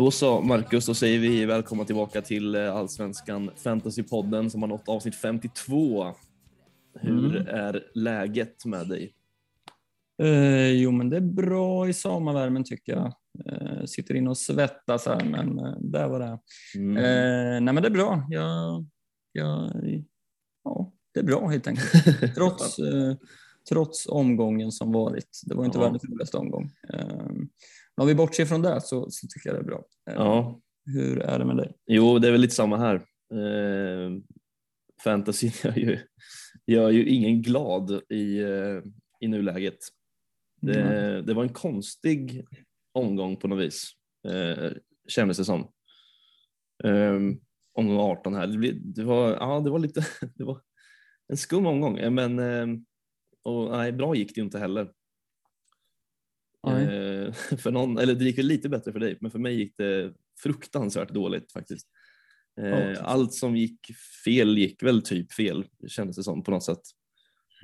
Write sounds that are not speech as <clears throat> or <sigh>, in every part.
Då så Marcus, då säger vi välkomna tillbaka till eh, Allsvenskan Fantasypodden som har nått avsnitt 52. Hur Mm. är läget med dig? Eh, jo, men det är bra i sommarvärmen tycker jag. Eh, sitter inne och svettas här, men eh, där var det. Mm. Eh, nej, men det är bra. Jag, jag, ja, det är bra helt enkelt. <laughs> Trots, eh, trots omgången som varit. Det var inte Ja. världens roligaste omgång. Eh, om vi bortser från det så, så tycker jag det är bra. Eh, Ja, Hur är det med dig? jo, det är väl lite samma här. Eh, fantasy <laughs> gör ju, gör ju ingen glad i, eh, i nuläget. Det, Mm. det var en konstig omgång på något vis, eh, kändes det som. Um, omgång 18 här. Det, blev, det, var, ja, det var lite <laughs> det var en skum omgång, eh, men ehm, och, nej, bra gick det ju inte heller. Eh, <laughs> för någon, eller det gick väl lite bättre för dig, men för mig gick det fruktansvärt dåligt faktiskt. Eh, Ja. Allt som gick fel gick väl typ fel, kändes det som på något sätt.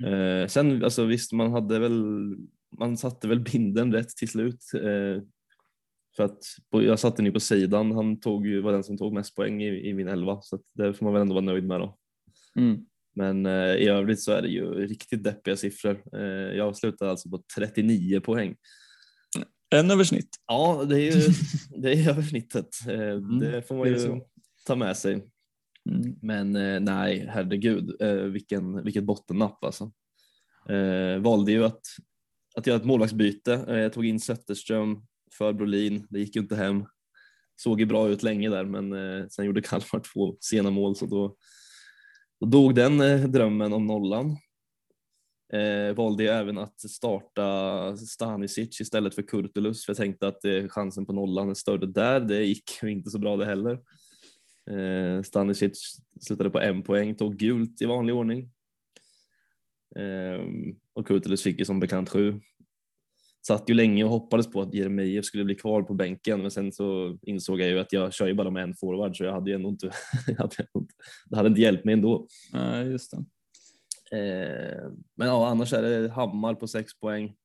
Eh, sen alltså visst, man hade väl, man satte väl binden rätt till slut. Eh, för att på, jag satte ni på sidan, han tog ju, var den som tog mest poäng i, i min elva, så det får man väl ändå vara nöjd med då. Mm. Men eh, i övrigt så är det ju riktigt deppiga siffror. Eh, jag slutade alltså på 39 poäng. En över snitt. Ja, det är ju <laughs> det är över snittet. Eh, det får man ju ta med sig. Mm. Men eh, nej, herregud, eh, vilken, vilket bottennapp alltså. Valde ju att, att göra ett målvaktsbyte. Jag tog in Zetterström för Brolin. Det gick ju inte hem. Såg ju bra ut länge där, men sen gjorde Kalmar två sena mål så då, då dog den drömmen om nollan. Eh, valde jag även att starta Stanisic istället för Kurtulus för jag tänkte att eh, chansen på nollan är större där. Det gick ju inte så bra det heller. Eh, Stanisic slutade på en poäng, tog gult i vanlig ordning. Eh, och Kurtulus fick ju som bekant sju. Satt ju länge och hoppades på att Jeremejeff skulle bli kvar på bänken men sen så insåg jag ju att jag kör ju bara med en forward så jag hade ju ändå inte, <laughs> det hade inte hjälpt mig ändå. Nej, just det. Eh, men ja, annars är det Hammar på sex poäng.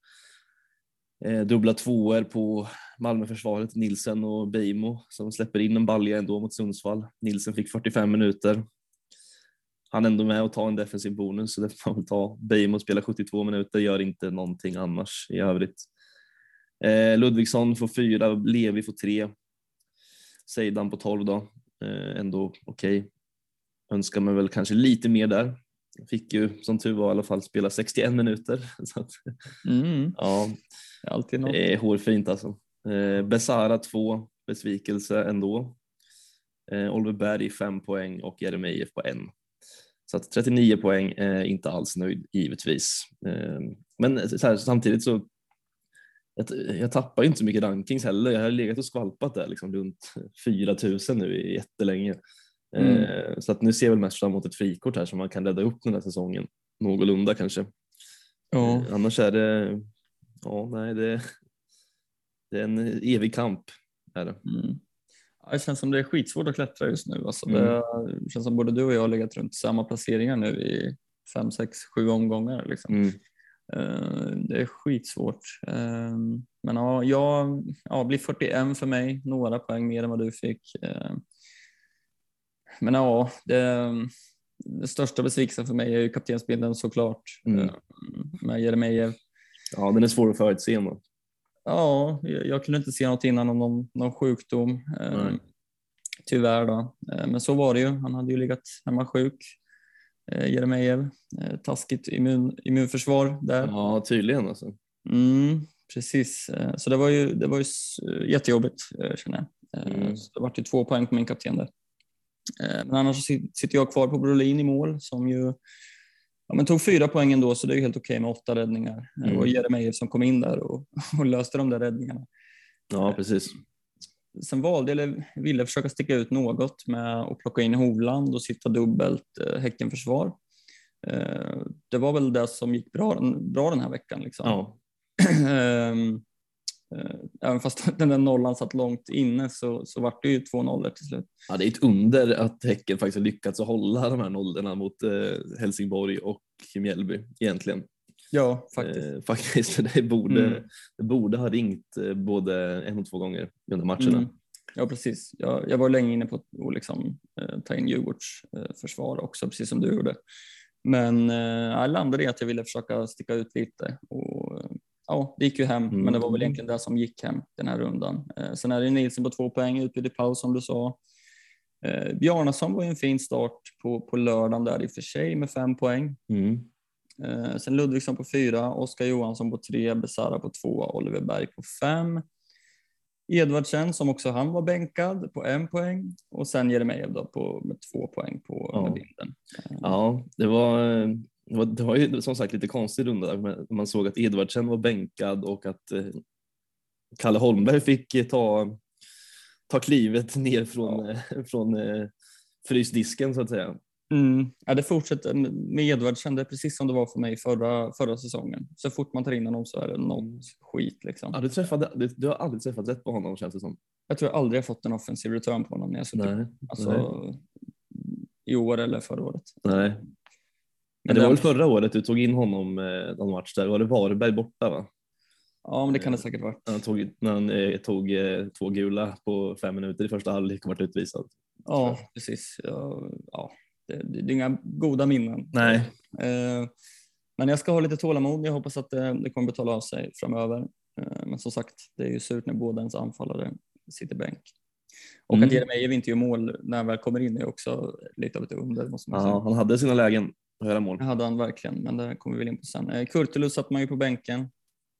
Eh, dubbla tvåor på Malmöförsvaret, Nilsen och Beijmo som släpper in en balja ändå mot Sundsvall. Nilsen fick 45 minuter. Han är ändå med och tar en defensiv bonus så det får man väl ta. Beijmo spelar 72 minuter, gör inte någonting annars i övrigt. Eh, Ludvigsson får fyra, Levi får tre. Seidan på 12 då. Eh, ändå okej. Önskar mig väl kanske lite mer där. Fick ju som tur var i alla fall spela 61 minuter. <laughs> Så att, Mm. ja, Alltid något. det är hårfint alltså. Eh, Besara 2, besvikelse ändå. Eh, Oliver Berg 5 poäng och Jeremejeff på en. Så att 39 poäng, eh, inte alls nöjd givetvis. Eh, men så här, samtidigt så jag, jag tappar inte så mycket rankings heller. Jag har legat och skvalpat där liksom runt 4000 nu i jättelänge. Eh, så att nu ser jag väl mest fram emot ett frikort här som man kan rädda upp den här säsongen någorlunda kanske. Ja. Eh, annars är det, ja nej det, det är en evig kamp. Är det. Mm. Det känns som det är skitsvårt att klättra just nu. Alltså Mm. Det känns som både du och jag har legat runt samma placeringar nu i fem, sex, sju omgångar. Liksom. Mm. Eh, Det är skitsvårt. Men ja, jag ja, blir 41 för mig, några poäng mer än vad du fick. Men ja, det, det största besvikelsen för mig är ju kaptensbilden såklart. Mm. Eh, Med Jeremejeff. Ja, den är svår att förutse. ändå. Ja, jag, jag kunde inte se något innan om någon, någon sjukdom. Eh, Nej. tyvärr då. Eh, men så var det ju. Han hade ju legat hemma sjuk. Jeremejeff. Taskigt immun, immunförsvar där. Ja, tydligen alltså. Mm, precis. Så det var ju, det var ju jättejobbigt känner jag. Mm. Så det vart ju två poäng på min kapten där. Eh, Men annars sitter jag kvar på Brolin i mål som ju ja, men tog fyra poäng ändå så det är helt okej med åtta räddningar. Eh, Det var Mm. Jeremejeff som kom in där och, <laughs> och löste de där räddningarna. Ja, precis. Sen valde, eller ville försöka sticka ut något med att plocka in Hovland och sitta dubbelt eh, Häckenförsvar. Eh, det var väl det som gick bra, bra den här veckan. Liksom. Ja, <clears throat> Ehm, eh, Även fast <laughs> den där nollan satt långt inne så, så vart det ju två nollor till slut. Ja, det är ett under att Häcken faktiskt har lyckats hålla de här nollorna mot eh, Helsingborg och Mjällby egentligen. Ja, faktiskt. Eh, faktiskt. <laughs> Det borde, Mm. det borde ha ringt eh, både en och två gånger under matcherna. Mm. Ja, precis. Jag, jag var länge inne på att liksom, eh, ta in Djurgårds eh, försvar också, precis som du gjorde. Men eh, jag landade i att jag ville försöka sticka ut lite. Och, eh, ja, det gick ju hem, Mm. men det var väl egentligen det som gick hem den här rundan. Eh, sen är det Nilsson på två poäng, utbyte i paus som du sa. Eh, Bjarnason var ju en fin start på, på lördagen där i och för sig med fem poäng. Mm. Eh, sen Ludvigsson på fyra, Oskar Johansson på tre, Besara på två, Oliver Berg på fem. Edvardsen som också han var bänkad på en poäng och sen Jeremejeff då på, med två poäng på Ja. med bilden. Ja, det var, eh, det var, ju som sagt lite konstig runda där. Man såg att Edvardsen var bänkad och att eh, Kalle Holmberg fick eh, ta, ta klivet ner från, eh, från frysdisken så att säga. Mm. Ja, det fortsätter med Edvardsen, det är precis som det var för mig förra, förra säsongen. Så fort man tar in honom så är det något skit liksom. Ja, du, träffade, du, du har aldrig träffat rätt på honom känns det som. Jag tror jag aldrig har fått en offensiv return på honom när jag suttit, Nej, alltså, i år eller förra året. nej. Men det var väl förra året du tog in honom eh, någon match där, var det Varberg borta va? Ja, men det kan det säkert vara. Han tog, när han eh, tog eh, två gula på fem minuter i första halvlek och vart utvisad. Ja, precis. Ja, ja. Det, det, det är inga goda minnen. Nej. Eh, men jag ska ha lite tålamod. Jag hoppas att det, det kommer betala av sig framöver. Eh, men som sagt, det är ju surt när båda ens anfallare sitter bänk. Och Mm. att Jeremejeff inte gör mål när han väl kommer in är också lite av ett under måste man säga. Ja, han hade sina lägen att göra mål. Det hade han verkligen, men det kommer vi väl in på sen. Eh, Kurtulus satt man ju på bänken.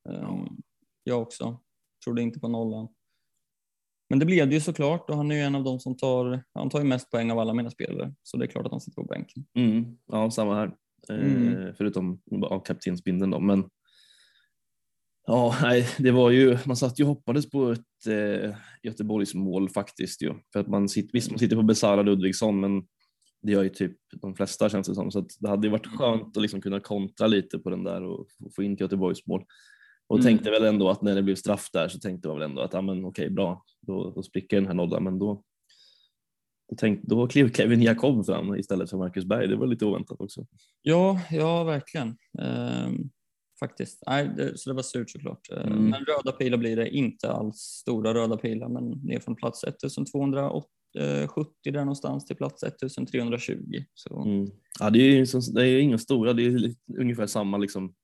Eh, Jag också. Trodde inte på nollan. Men det blev det ju såklart och han är ju en av de som tar, han tar ju mest poäng av alla mina spelare. Så det är klart att han sitter på bänken. Mm, ja, samma här. Eh, Mm. förutom av kaptensbindeln då. Men ja, nej, det var ju, man satt ju och hoppades på ett eh, Göteborgs mål faktiskt ju. För att man sitter, visst, man sitter på Besara Ludvigsson, men det gör ju typ de flesta känns det som. Så att det hade ju varit skönt att liksom kunna kontra lite på den där och få- in Göteborgs mål. Och Mm. tänkte väl ändå att när det blev straff där så tänkte jag väl ändå att ja, men okej, bra, då, då spricker den här nollan. Men då, då, tänkte, då klev Kevin Jakob fram istället för Marcus Berg. Det var lite oväntat också. Ja, ja verkligen. Ehm, faktiskt. Nej, det, så det var surt såklart. Ehm, Mm. Men röda pilar blir det inte alls stora röda pilar, men ner från plats 1270 där någonstans till plats 1320. Så Mm. Ja, det är ju som- det är ju inga stora, det är lite- ungefär samma, liksom,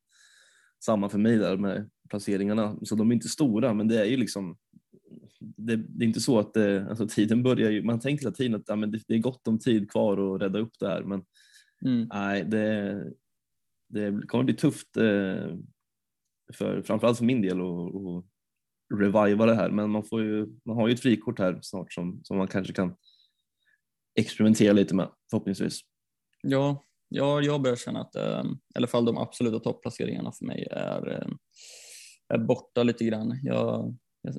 samma för mig där med placeringarna. Så de är inte stora, men det är ju liksom det, det är inte så att det, alltså tiden börjar ju, man tänker hela tiden att ja, men det, det är gott om tid kvar att rädda upp det här, men mm. nej, det, det kommer bli tufft eh, för framförallt för min del att att reviva det här, men man, får ju, man har ju ett frikort här snart som, som man kanske kan experimentera lite med förhoppningsvis. Ja, ja, jag börjar känna att eh, i alla fall de absoluta topplaceringarna för mig är, eh, är borta lite grann. Jag, jag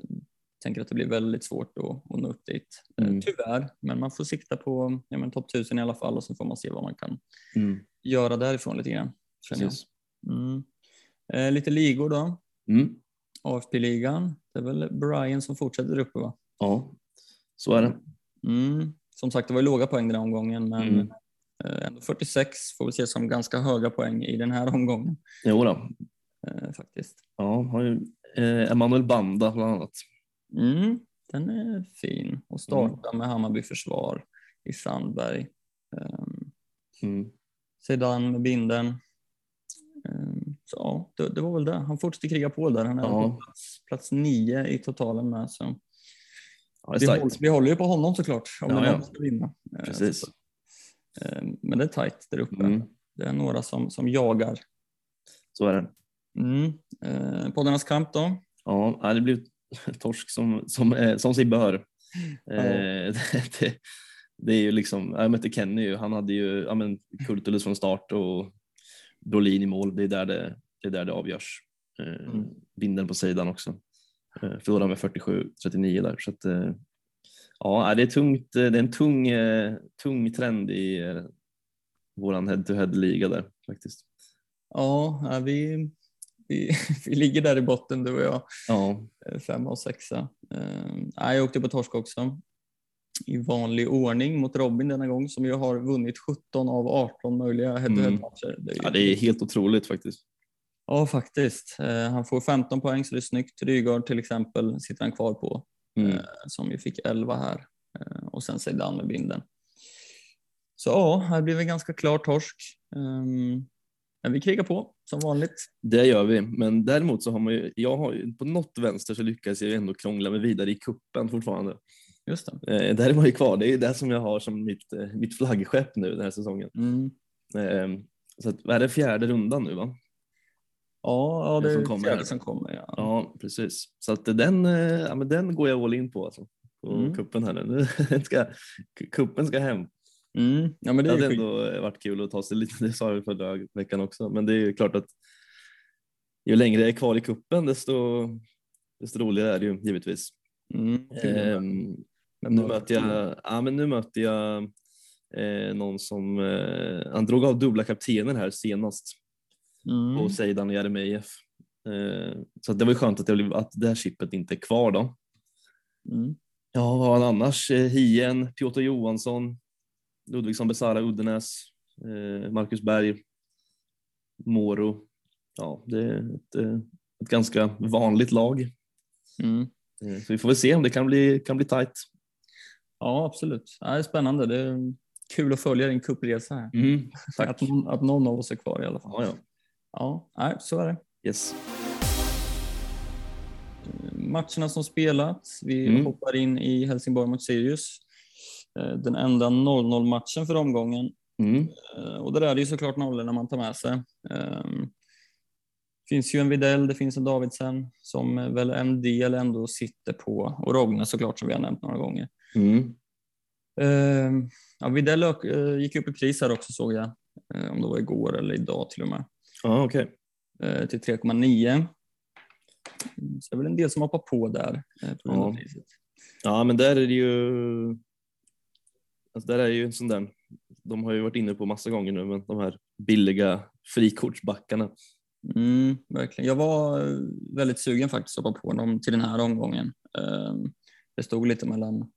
tänker att det blir väldigt svårt att, att nå upp dit, eh, Mm. tyvärr. Men man får sikta på ja, men topp 1000 i alla fall och så får man se vad man kan Mm, göra därifrån lite grann. Känner. Mm. Eh, lite ligor då. Mm. AFP-ligan. Det är väl Brian som fortsätter uppe va? Ja, så är det. Mm. Som sagt, det var ju låga poäng den här omgången, men Mm. eh, ändå 46 får vi se som ganska höga poäng i den här <laughs> omgången Jo då. eh, faktiskt. Ja, har ju eh, Emanuel Banda bland annat. Mm. Den är fin och starta med Hammarby försvar i Sandberg. Um, Mm. Sedan med binden. Um, så ja, det, det var väl det. Han fortsätter kriga på där. Han är Ja. på plats, plats nio i totalen med. Så. Ja, Vi, håller, vi håller ju på honom såklart om Ja, någon ska vinna. Eh, Precis. så- eh, Men det är tajt där uppe. Mm. Det är några som, som jagar. Så är det. Mm. Eh, poddarnas kamp då? Ja, det blir torsk som, som, eh, som sig bör. Eh, <laughs> det, det är ju liksom, jag mötte Kenny ju, han hade ju ja, men Kurtulus från start och Brolin i mål, det är där det, det, är där det avgörs. Eh, Mm. Binden på sidan också. Eh, förlorade med 47-39 där. Så att, eh, ja, det är, tungt, eh, det är en tung, tung trend i eh, våran head-to-head-liga där faktiskt. Ja, vi, vi, <laughs> vi ligger där i botten du och jag. Ja, Femma och sexa. Jag åkte på torsk också. I vanlig ordning mot Robin denna gång som ju har vunnit 17 av 18 möjliga head-to-head-matcher. Det är ju- ja det är helt otroligt faktiskt. Ja, faktiskt. Eh, han får 15 poäng så det är snyggt. Rygaard till exempel sitter han kvar på Mm. eh, som ju fick 11 här eh, och sen Zeidan med binden. Så ja, här blir det ganska klar torsk. Um, men vi krigar på som vanligt. Det gör vi, men däremot så har man ju, jag har ju, på något vänster så lyckas jag ändå krångla mig vidare i kuppen fortfarande. Just det. Eh, där är man ju kvar, det är det som jag har som mitt, eh, mitt flaggskepp nu den här säsongen. Mm. Eh, så att, vad är det fjärde rundan nu va? Ja, ja, Det det som är kommer fjärde här. som kommer. Ja. Ja, precis. Så att den, eh, ja, men den går jag all in på alltså. På Mm. kuppen här nu. <laughs> Den ska, kuppen ska hem. Mm. ja, men Det det hade ändå varit kul att ta sig lite, det sa jag förra veckan också, men det är ju klart att ju längre jag är kvar i kuppen desto, desto roligare är det ju givetvis. Mm. Ehm, Men nu, möter jag, ja, men nu möter jag eh, någon som, eh, han drog av dubbla kaptenen här senast Mm. på Zeidan och Jeremejeff. Eh, så det var ju skönt att, jag, att det här chippet inte är kvar då. Mm. Ja, vad har han annars? Eh, Hien, Piotr Johansson, Ludvigsson Besara Uddenäs, eh, Marcus Berg, Moro. Ja, det är ett, eh, ett ganska vanligt lag. Mm. Så vi får väl se om det kan bli, kan bli tajt. Ja, absolut. Ja, det är spännande. Det är kul att följa din cupresa här. Mm. Att, någon- att någon av oss är kvar i alla fall. Ja, ja. Ja, nej, så är det. Yes. Matcherna som spelats. Vi Mm. hoppar in i Helsingborg mot Sirius. Eh, Den enda 0-0 matchen för omgången. Mm. Eh, Och där är det ju såklart nollor när man tar med sig. Ehm, Det finns ju en Videll, det finns en Davidsen som väl en del ändå sitter på och Rogne såklart som vi har nämnt några gånger. Mm. Ehm, Ja, Videll ök- eh, gick upp i pris här också såg jag, eh, om det var igår eller idag till och med, Ja, okej. eh, till 3,9. Mm, Så det är väl en del som hoppar på där eh, på Ja. Ja, men där är det ju. Alltså där är ju en sån där. De har ju varit inne på massa gånger nu, men de här billiga frikortsbackarna. Mm, verkligen. Jag var eh, väldigt sugen faktiskt att hoppa på dem till den här omgången. Ehm, Det stod lite mellan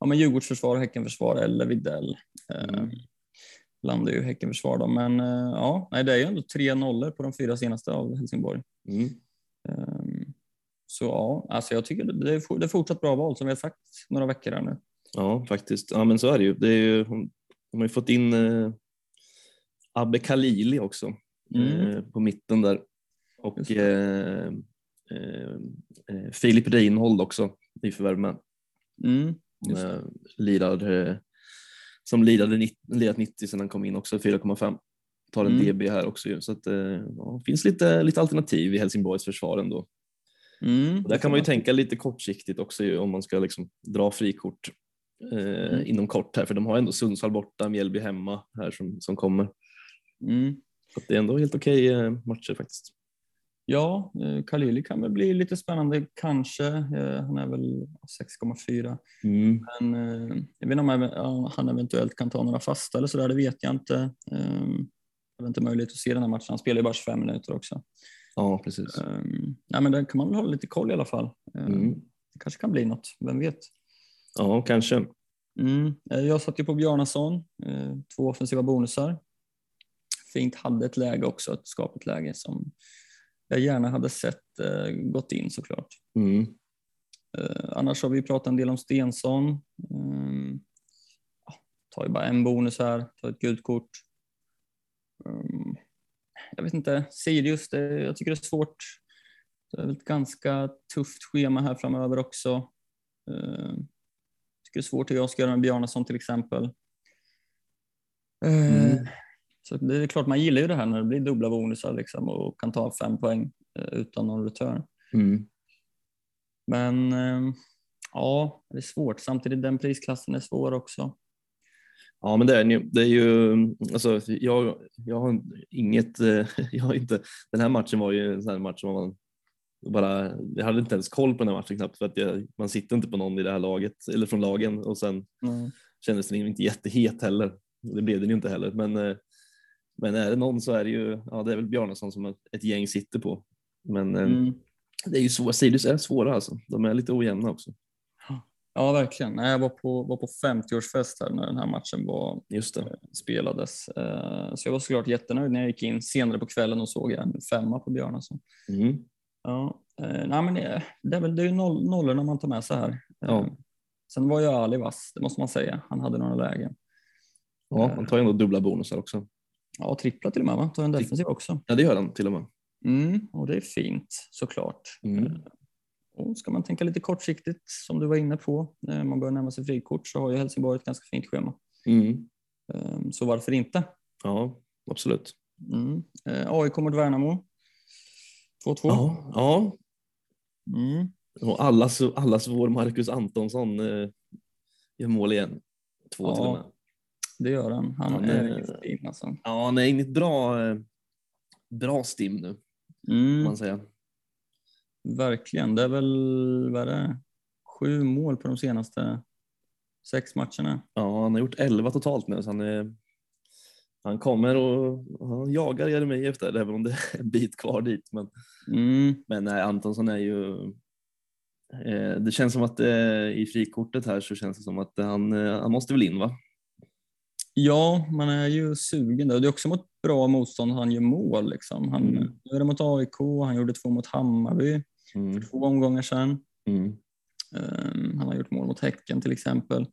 ja, men Djurgårdsförsvar, Häckenförsvar eller Videll. Mm. Mm. Landade ju Häckenförsvar då, men eh, ja, nej, det är ju ändå tre nollor på de fyra senaste av Helsingborg. Mm. Ehm, Så ja, alltså jag tycker det är, det är fortsatt bra val som vi har sagt några veckor här nu. Ja, faktiskt. Ja, men så är det ju. Det är ju de har ju fått in eh, Abbe Khalili också Mm. eh, på mitten där. Och eh, eh, eh, Filip Reinhold också i förvärv med. Mm, Eh, lirar, eh, som lirade, nitt- lirat 90 sedan han kom in också, 4,5. Tar en Mm. DB här också ju. Så att, eh, ja, det finns lite, lite alternativ i Helsingborgs försvar ändå. Mm, där kan man ju tänka lite kortsiktigt också ju, om man ska liksom dra frikort eh, Mm. inom kort här, för de har ändå Sundsvall borta, Mjällby hemma här som, som kommer. Mm. Så det är ändå helt okej eh, matcher faktiskt. Ja, eh, Khalili kan väl bli lite spännande kanske. Eh, Han är väl 6,4. Mm. Men eh, jag vet inte om han eventuellt kan ta några fasta eller sådär, det vet jag inte. Jag har inte möjlighet att se den här matchen. Han spelar ju bara 25 minuter också. Ja, precis. Um, nej, men där kan man väl hålla lite koll i alla fall. Um, Mm. Det kanske kan bli något, vem vet? Ja, kanske. Mm. Jag satt ju på Bjarnason, två offensiva bonusar. Fint hade ett läge också, ett skapligt läge som jag gärna hade sett eh, gått in såklart. Mm. Eh, annars har vi pratat en del om Stensson. Ja, tar ju bara en bonus här, tar ett gult kort. Um, jag vet inte, Sirius, det, jag tycker det är svårt. Det är ett ganska tufft schema här framöver också. Uh, tycker det är svårt hur jag ska göra med Bjarnason till exempel. Eh, Mm. Så det är klart, man gillar ju det här när det blir dubbla bonusar liksom och kan ta fem poäng eh, utan någon return. Mm. Men eh, ja, det är svårt. Samtidigt den prisklassen är svår också. Ja, men det är, det är ju, alltså, jag, jag har inget, eh, <laughs> jag har inte, den här matchen var ju en sån här match som man bara, jag hade inte ens koll på den här matchen knappt för att jag, man sitter inte på någon i det här laget eller från lagen och sen Mm. kändes den inte jättehet heller. Det blev den ju inte heller, men, men är det någon så är det ju, ja det är väl Bjarnason som ett- gäng sitter på. Men eh, Mm. det är ju svårt, Sirius är svåra alltså. De är lite ojämna också. Ja, verkligen. Jag var på, var på 50-årsfest här när den här matchen var, Just det. spelades. Eh, Så jag var såklart jättenöjd när jag gick in senare på kvällen och såg en femma på Björnason. Mm. Ja, eh, nej, men det, det är väl det är ju noll, nollorna man tar med sig här. Ja. Eh, Sen var ju Ali vass, det måste man säga. Han hade några lägen. Ja, han tar ju ändå dubbla bonusar också. Ja, trippla till och med va? Tar en defensiv också. Ja, det gör han till och med. Mm, och det är fint såklart. Mm. Eh, Och ska man tänka lite kortsiktigt som du var inne på, eh, man börjar närma sig frikort så har ju Helsingborg ett ganska fint schema. Mm. Eh, Så varför inte? Ja, absolut. Mm. Eh, AIK mot Värnamo. 2-2. Ja, ja. Mm. och allas, allas vår Marcus Antonsson eh, gör mål igen. Två Ja. till och med. Det gör han. Han är är- riktigt fin alltså. Ja, han är inne i ett bra, eh, bra stim nu, Mm. man säga. Verkligen. Det är väl vad är det? sju mål på de senaste sex matcherna. Ja, han har gjort 11 totalt nu, så han, är, han kommer och han jagar Jeremejeff där, även om det är en bit kvar dit. Men, Mm. men nej, Antonsson är ju... Eh, det känns som att eh, i frikortet här så känns det som att han, eh, han måste väl in va? Ja, man är ju sugen. där. Det är också mot bra motstånd han gör mål. Liksom. Han Mm. det mot AIK, han gjorde två mot Hammarby Mm. för två omgångar sedan. Mm. Ehm, han har gjort mål mot Häcken till exempel.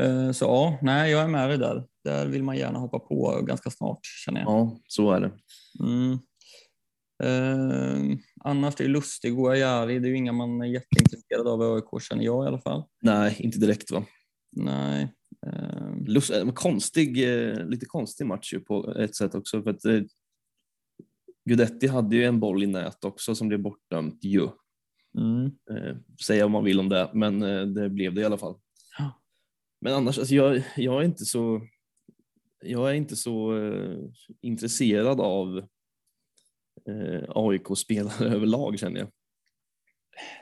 Ehm, så ja, nej, jag är med dig där. Där vill man gärna hoppa på ganska snart känner jag. Ja, så är det. Mm. Ehm, annars det är Lustig och Ajari, det är ju inga man är jätteintresserad av i AIK känner jag i alla fall. Nej, inte direkt va? Nej. Ehm, Lust, eh, konstig, eh, lite konstig match ju på ett sätt också. För att, eh, Gudetti hade ju en boll i nät också som blev bortdömt ju. mm. Eh, säga vad man vill om det, men eh, det blev det i alla fall. Ja. Men annars, alltså, jag, jag är inte så, jag är inte så eh, intresserad av AIK-spelare <laughs> överlag känner jag.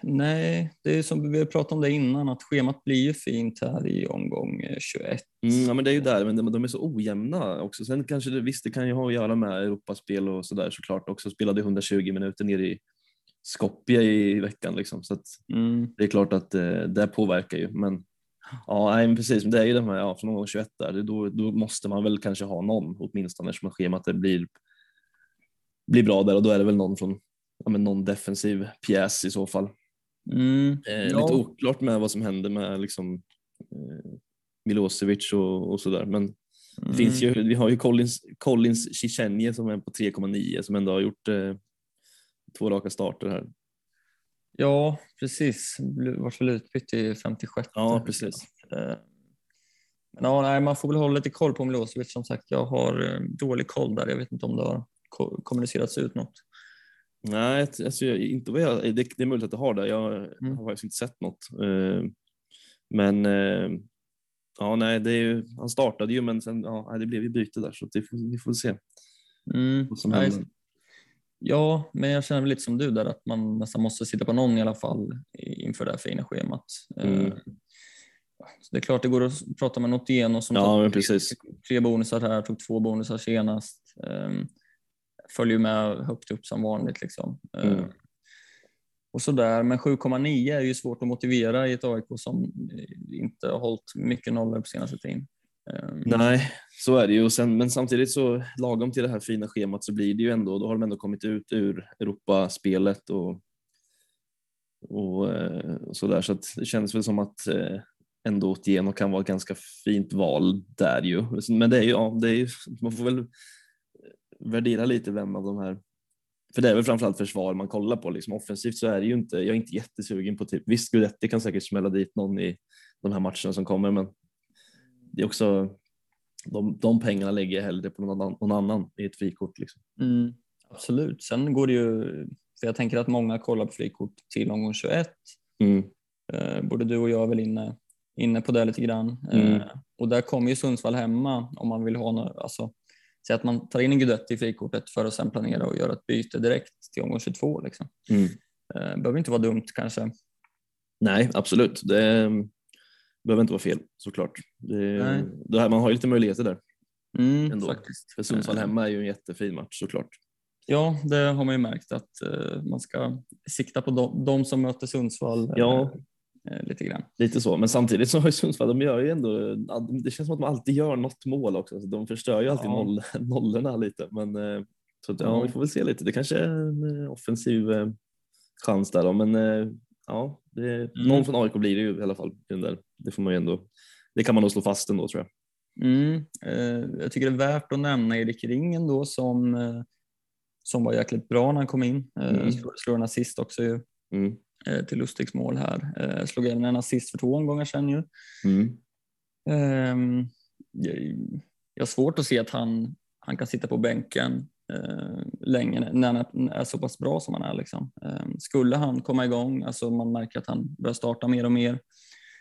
Nej, det är som vi pratat om det innan, att schemat blir ju fint här i omgång eh, 21. Mm, ja, men det är ju där, men de, de är så ojämna också. Sen kanske det, visst, det kan ju ha att göra med Europaspel och sådär såklart också. Spelade 120 minuter nere i Skopje i veckan liksom, så Mm. det är klart att eh, det påverkar ju. Men ja, nej, men precis, men det är ju det här, ja, från omgång 21 där, det- då, då måste man väl kanske ha någon åtminstone eftersom schemat det blir, blir bra där och då är det väl någon från ja, men någon defensiv pjäs i så fall. Mm. Eh, Ja. Lite oklart med vad som händer med liksom, eh, Milosevic och, och sådär. Men det finns ju, vi har ju Collins, Collins Chichenje som är på 3,9 som ändå har gjort eh, två raka starter här. Ja, precis. Vart väl utbytt i 56. Ja, precis. Eh, Men ja, nej, man får väl hålla lite koll på Milosevic som sagt. Jag har eh, dålig koll där. Jag vet inte om det har ko- kommunicerats ut något. Nej, alltså, jag- inte vad jag, det, det är möjligt att jag har det. Jag Mm. har faktiskt inte sett något. Eh, men eh, ja, nej, det är ju, han startade ju men sen, ja, det blev ju byte där så det får, vi får se Mm. vad som Nej, händer. Ja, men jag känner väl lite som du där att man nästan måste sitta på någon i alla fall inför det här fina schemat. Mm. Eh, Så det är klart det går att prata med något igen och som Ja, tog tre- precis. tre bonusar här, tog två bonusar senast. Följer med högt upp som vanligt. Liksom. Eh, Mm. och sådär. Men 7,9 är ju svårt att motivera i ett AIK som inte har hållit mycket nollor på senaste tiden. Um, Nej, så är det ju. Sen, men samtidigt så lagom till det här fina schemat så blir det ju ändå, då har de ändå kommit ut ur Europaspelet och, och, eh, och sådär. Så att det känns väl som att eh, ändå Otieno kan vara ett ganska fint val där ju. Men det är ju, ja, det är ju, man får väl värdera lite vem av de här för det är väl framförallt försvar man kollar på. Liksom. Offensivt så är det ju inte, jag är inte jättesugen på typ, visst Guidetti kan säkert smälla dit någon i de här matcherna som kommer men det är också de, de pengarna lägger jag hellre på någon annan, någon annan i ett frikort. Liksom. Mm, absolut. Sen går det ju, för jag tänker att många kollar på frikort till omgång 21. Mm. Eh, både du och jag är väl inne, inne på det lite grann. Mm. Eh, och där kommer ju Sundsvall hemma om man vill ha något, alltså, säg att man tar in en Guidetti i frikortet för att sen planera och göra ett byte direkt till omgång 22. Liksom. Mm. Eh, behöver inte vara dumt kanske. Nej, absolut. Det behöver inte vara fel såklart. Det, Nej. det här, man har ju lite möjligheter där. Mm, Ändå. faktiskt. För Sundsvall Eh, hemma är ju en jättefin match såklart. Ja, det har man ju märkt att eh, man ska sikta på de, de som möter Sundsvall. Ja. Eh, lite grann. Lite så, men samtidigt så har ju Sundsvall, de gör ju ändå, det känns som att de alltid gör något mål också. Så de förstör ju alltid Ja. noll, <laughs> nollorna lite. Men eh, så att, ja, vi får väl se lite. Det kanske är en eh, offensiv chans där då, men ja, det, någon från AIK blir det ju i alla fall. Det får man ju ändå, det kan man nog slå fast ändå tror jag. Mm. Jag tycker det är värt att nämna Erik Ringen då som, som var jäkligt bra när han kom in. Mm. slog en assist också ju, Mm. Eh, till Lustigs mål här. Eh, slog även en assist för två omgångar sedan ju. Mm. Ehm, jag, jag har svårt att se att han, han kan sitta på bänken eh, länge när han är, så pass bra som han är. Liksom. Ehm, skulle han komma igång, alltså man märker att han börjar starta mer och mer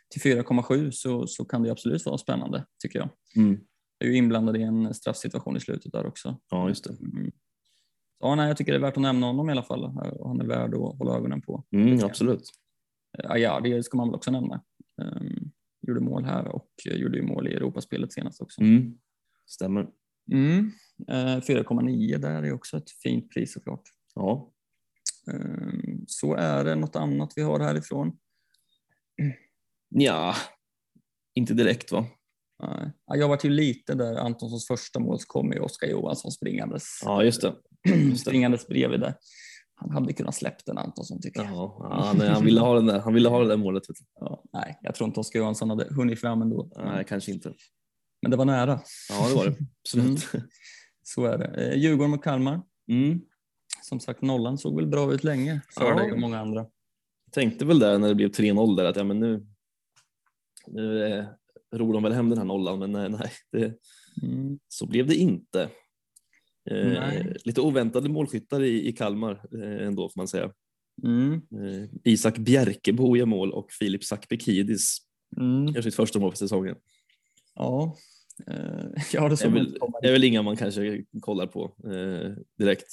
till 4,7 så, så kan det absolut vara spännande tycker jag. Mm. är ju inblandad i en straffsituation i slutet där också. Ja, just det. Ja, nej, jag tycker det är värt att nämna honom i alla fall han är värd att hålla ögonen på. Mm, absolut. Ja, ja, det ska man väl också nämna. Um, gjorde mål här och eh, gjorde ju mål i Europaspelet senast också. Mm. Stämmer. Mm. Eh, 4,9 där är också ett fint pris såklart. Ja. Um, så är det något annat vi har härifrån. ja, inte direkt va? Nej. Ja, jag var ju lite där Antonssons första mål så kom ju Oskar Johansson springandes, Ja, just det. Just springandes bredvid där. Han hade kunnat släppt den Antonsson tycker jag. Ja, nej, han, ville ha den där, han ville ha det där målet. Ja, nej, jag tror inte Oskar Johansson hade hunnit fram ändå. Nej, kanske inte. Men det var nära. Ja, det var det. Absolut. Så är det. Eh, Djurgården mot Kalmar. Mm. Som sagt, nollan såg väl bra ut länge för Ja. dig och många andra. Tänkte väl där när det blev 3-0 där att ja, men nu, nu eh, ror de väl hem den här nollan, men nej, nej det, Mm. så blev det inte. Eh, lite oväntade målskyttar i, i Kalmar eh, ändå får man säga. Mm. Eh, Isak Bjerkebo gör mål och Filip Sakpekidis Mm. gör sitt första mål för säsongen. Ja. Eh, <laughs> ja, det Det är väl, komma. är väl inga man kanske kollar på eh, direkt.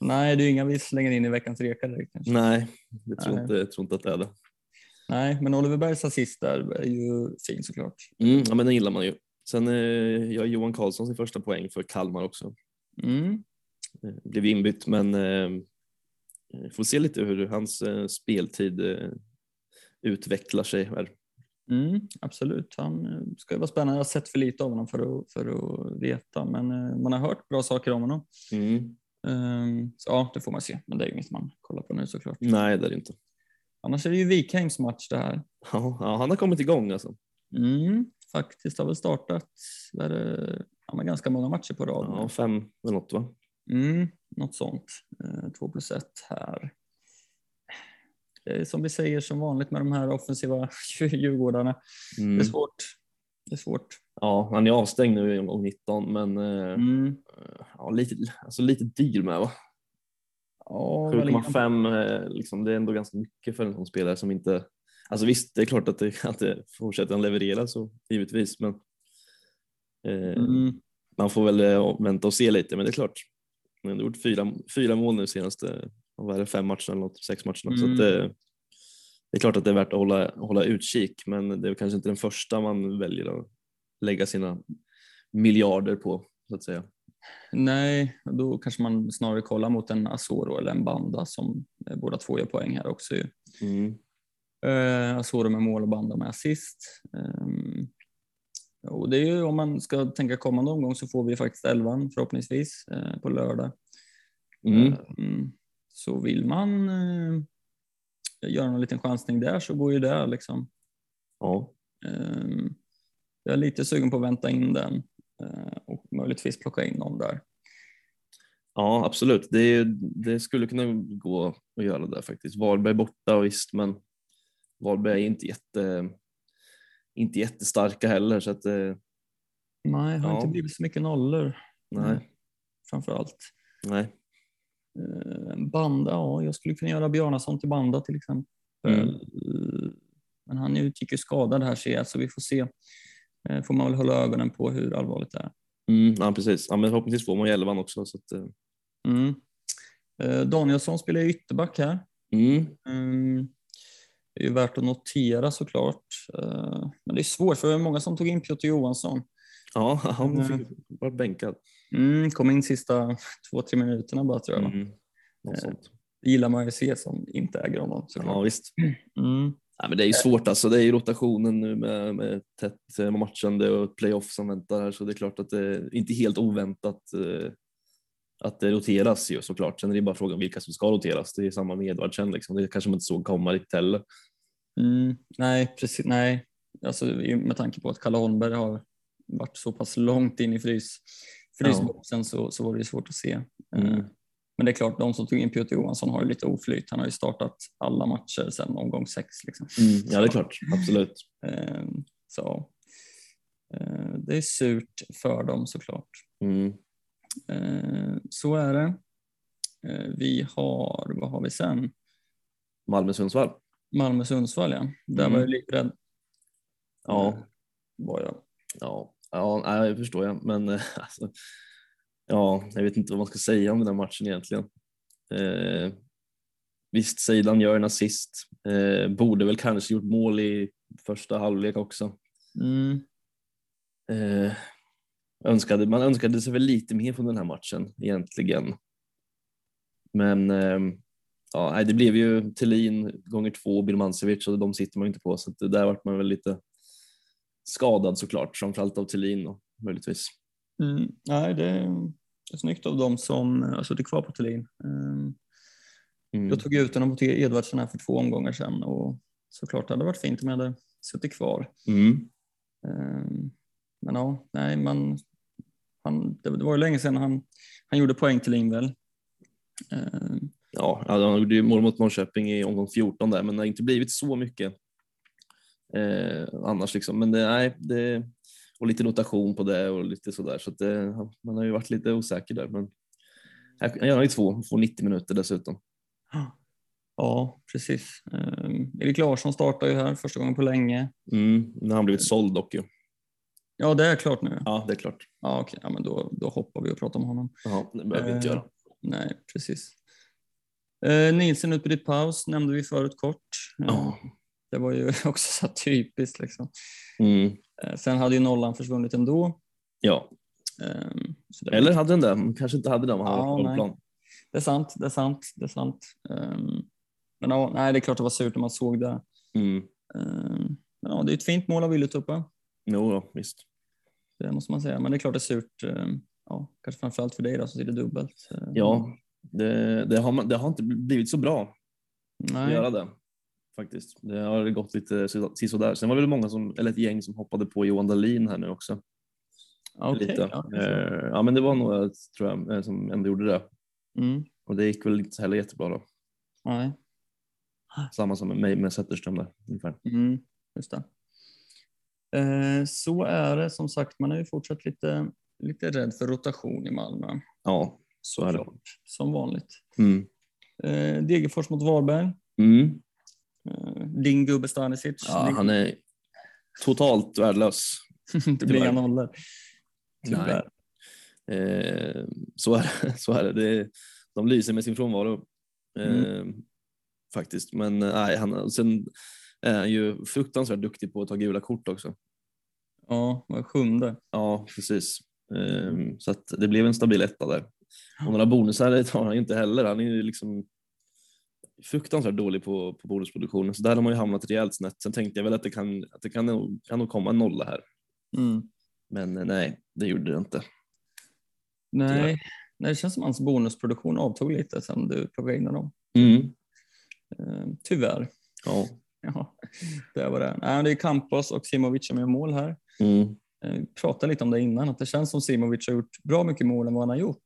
Nej, det är inga vi slänger in i veckans reka direkt kanske. Nej, jag tror, Nej. Inte, jag tror inte att det är det. Nej, men Oliver Bergs assist där är ju fin såklart. Mm, ja, men den gillar man ju. Sen eh, gör Johan Karlsson sin första poäng för Kalmar också. Mm. Eh, blev inbytt men eh, får se lite hur hans eh, speltid eh, utvecklar sig här. Mm, absolut, han eh, ska ju vara spännande. Jag har sett för lite av honom för att, för att veta, men eh, man har hört bra saker om honom. Mm. Ehm, Så ja, det får man se, men det är ju inget man kollar på nu såklart. Nej, det är det inte. Annars är det ju Wikheims match det här. Ja, han har kommit igång alltså. Mm, faktiskt har väl startat vad är det, ja, men ganska många matcher på rad. Ja, fem eller något va? Mm, något sånt. Eh, Två plus ett här. Det är som vi säger som vanligt med de här offensiva <laughs> Djurgårdarna. Det Mm. är svårt. Det är svårt. Ja, han är avstängd nu i omgång 19 men eh, Mm. ja, lite, alltså lite dyr med va? Han på? 7,5 eh, liksom, det är ändå ganska mycket för en sån spelare som inte Alltså visst, det är klart att det, <laughs> att det fortsätter han leverera så givetvis men eh, Mm. man får väl eh, vänta och se lite men det är klart. Han har gjort fyra, fyra mål nu senaste vad är det, fem matcherna eller något, sex matcherna. Så Mm. att det, det är klart att det är värt att hålla, hålla utkik men det är kanske inte den första man väljer att lägga sina miljarder på så att säga. Nej, då kanske man snarare kollar mot en Asoro eller en Banda som eh, båda två gör poäng här också. Ju. Mm. Eh, Asoro med mål och Banda med assist. Um, och det är ju, om man ska tänka kommande omgång så får vi faktiskt elvan förhoppningsvis eh, på lördag. Mm. Mm. Så vill man eh, göra en liten chansning där så går ju det liksom. Ja. Ehm, jag är lite sugen på att vänta in den och möjligtvis plocka in någon där. Ja, absolut. Det, det skulle kunna gå att göra det faktiskt. Varberg borta visst, men Varberg är inte, jätte, inte jättestarka heller. Så att, eh, Nej, har Ja. inte blivit så mycket nollor nej, framför allt. nej. Eh, Banda, ja, jag skulle kunna göra Bjarnason till Banda till exempel. Mm. Eh, Men han utgick ju skadad här ser jag, så vi får se. Eh, Får man väl hålla ögonen på hur allvarligt det är. Mm, ja, precis. Ja, men förhoppningsvis får man ju elvan också. Så att, eh, Mm. Eh, Danielsson spelar ju ytterback här. mm, Mm. Det är ju värt att notera såklart. Men det är svårt för det var många som tog in Piotr Johansson. ja, <laughs> han fick vara bänkad. Mm, kom in sista två, tre minuterna bara tror jag. Mm, något sånt. Det gillar man ju att se som inte äger honom såklart. Ja, visst. Mm. Nej, men det är ju svårt alltså. Det är ju rotationen nu med, med tätt eh, matchande och playoff som väntar här så det är klart att det är inte helt oväntat eh, att det roteras ju såklart. Sen är det bara frågan vilka som ska roteras. Det är samma med Edvardsen liksom. Det kanske man inte såg komma riktigt heller. Mm, nej, precis. Nej, alltså med tanke på att Kalle Holmberg har varit så pass långt in i frys, frysboxen så, så var det ju svårt att se. Mm. Men det är klart, de som tog in Piotr Johansson har ju lite oflyt. Han har ju startat alla matcher sedan omgång sex. Liksom. Mm, ja, det är klart. Absolut. Eh, Så eh, det är surt för dem såklart. Mm. Eh, Så är det. Eh, Vi har, vad har vi sen? Malmö-Sundsvall. Malmö-Sundsvall ja. Där Mm. var jag livrädd. Ja. Var jag. Ja, ja nej, det förstår jag. Men <laughs> alltså, ja, jag vet inte vad man ska säga om den här matchen egentligen. Eh, visst, Seidan gör en assist. Eh, borde väl kanske gjort mål i första halvlek också. Mm. Eh, önskade, man önskade sig väl lite mer från den här matchen egentligen. Men eh, ja, det blev ju Thelin gånger två Birmancevic och de sitter man inte på så där vart man väl lite skadad såklart, framförallt av Thelin då, möjligtvis. Mm. Nej, det är, det är snyggt av dem som har suttit kvar på Thulin. Um, Mm. Jag tog ut honom mot Edvardsen här för två omgångar sedan och såklart det hade varit fint om jag hade suttit kvar. Mm. Um, men ja, nej, man, han, det, var ju länge sedan han, han gjorde poäng till Ingväl. Um, Ja, ja, han gjorde ju mål mot Norrköping i omgång 14 där, men det har inte blivit så mycket eh, annars liksom. Men det, nej, det, och lite rotation på det och lite sådär, så det, man har ju varit lite osäker där. Men han gör ju två, får 90 minuter dessutom. ja, precis. Um, Erik Larsson startar ju här första gången på länge. Mm, har han blivit såld dock ju. Ja, det är klart nu. Ja, det är klart. Ja, okej, ja, men då, då hoppar vi och pratar om honom. Jaha, det behöver vi inte Eh, göra. Nej, precis. Eh, Nielsen ut på ditt paus nämnde vi förut kort. Ja. Det var ju <laughs> också så typiskt. Liksom. Mm, Eh, sen hade ju nollan försvunnit ändå. ja, det, eller hade den det? Kanske inte hade om han Ja, hade plan. det är sant, det är sant, det är sant. Eh, men ja, nej, det är klart det var surt när man såg det. Mm. Eh, men ja, det är ett fint mål av Ylätuppa, Jo, då, visst. det måste man säga. Men det är klart det är surt, ja, kanske framförallt för dig då, så är det dubbelt. Ja, det, det, har man, det har inte blivit så bra att nej. göra det. Faktiskt. Det har gått lite sisådär. Sen var det väl många som, eller ett gäng som hoppade på Johan Dahlin här nu också. Okej, lite. ja, Eh, ja, men det var några tror jag eh, som ändå gjorde det. mm, Och det gick väl inte heller jättebra då. nej. Samma som med mig med Zetterström där ungefär. Mm, just det. Eh, så är det. Som sagt, man är ju fortsatt lite, lite rädd för rotation i Malmö. Ja, så är det. Som vanligt. Mm. Eh, Degerfors mot Varberg. Mm. Eh, din gubbe Stanisic. Ja, han är totalt värdelös. <laughs> det blir inga nollor. Nej. Eh, så är det. Så är det. det de lyser med sin frånvaro. Eh, Faktiskt. Men eh, nej, han, sen är han ju fruktansvärt duktig på att ta gula kort också. Ja, var sjunde. Ja, precis. Ehm, Så att det blev en stabil etta där. Och några bonusar tar han ju inte heller. Han är ju liksom fruktansvärt dålig på, på bonusproduktionen. Så där har man ju hamnat rejält snett. Sen tänkte jag väl att det kan, att det kan, nog, kan nog komma en nolla här. Mm. Men eh, nej, det gjorde det inte. Nej. Nej, det känns som hans bonusproduktion avtog lite sen du plockade in honom. Mm. Eh, tyvärr. Ja. <laughs> Ja, det var det. Nej, det är Campos och Simovic som gör mål här. Mm. Eh, Vi pratade lite om det innan, att det känns som Simovic har gjort bra mycket mål än vad han har gjort.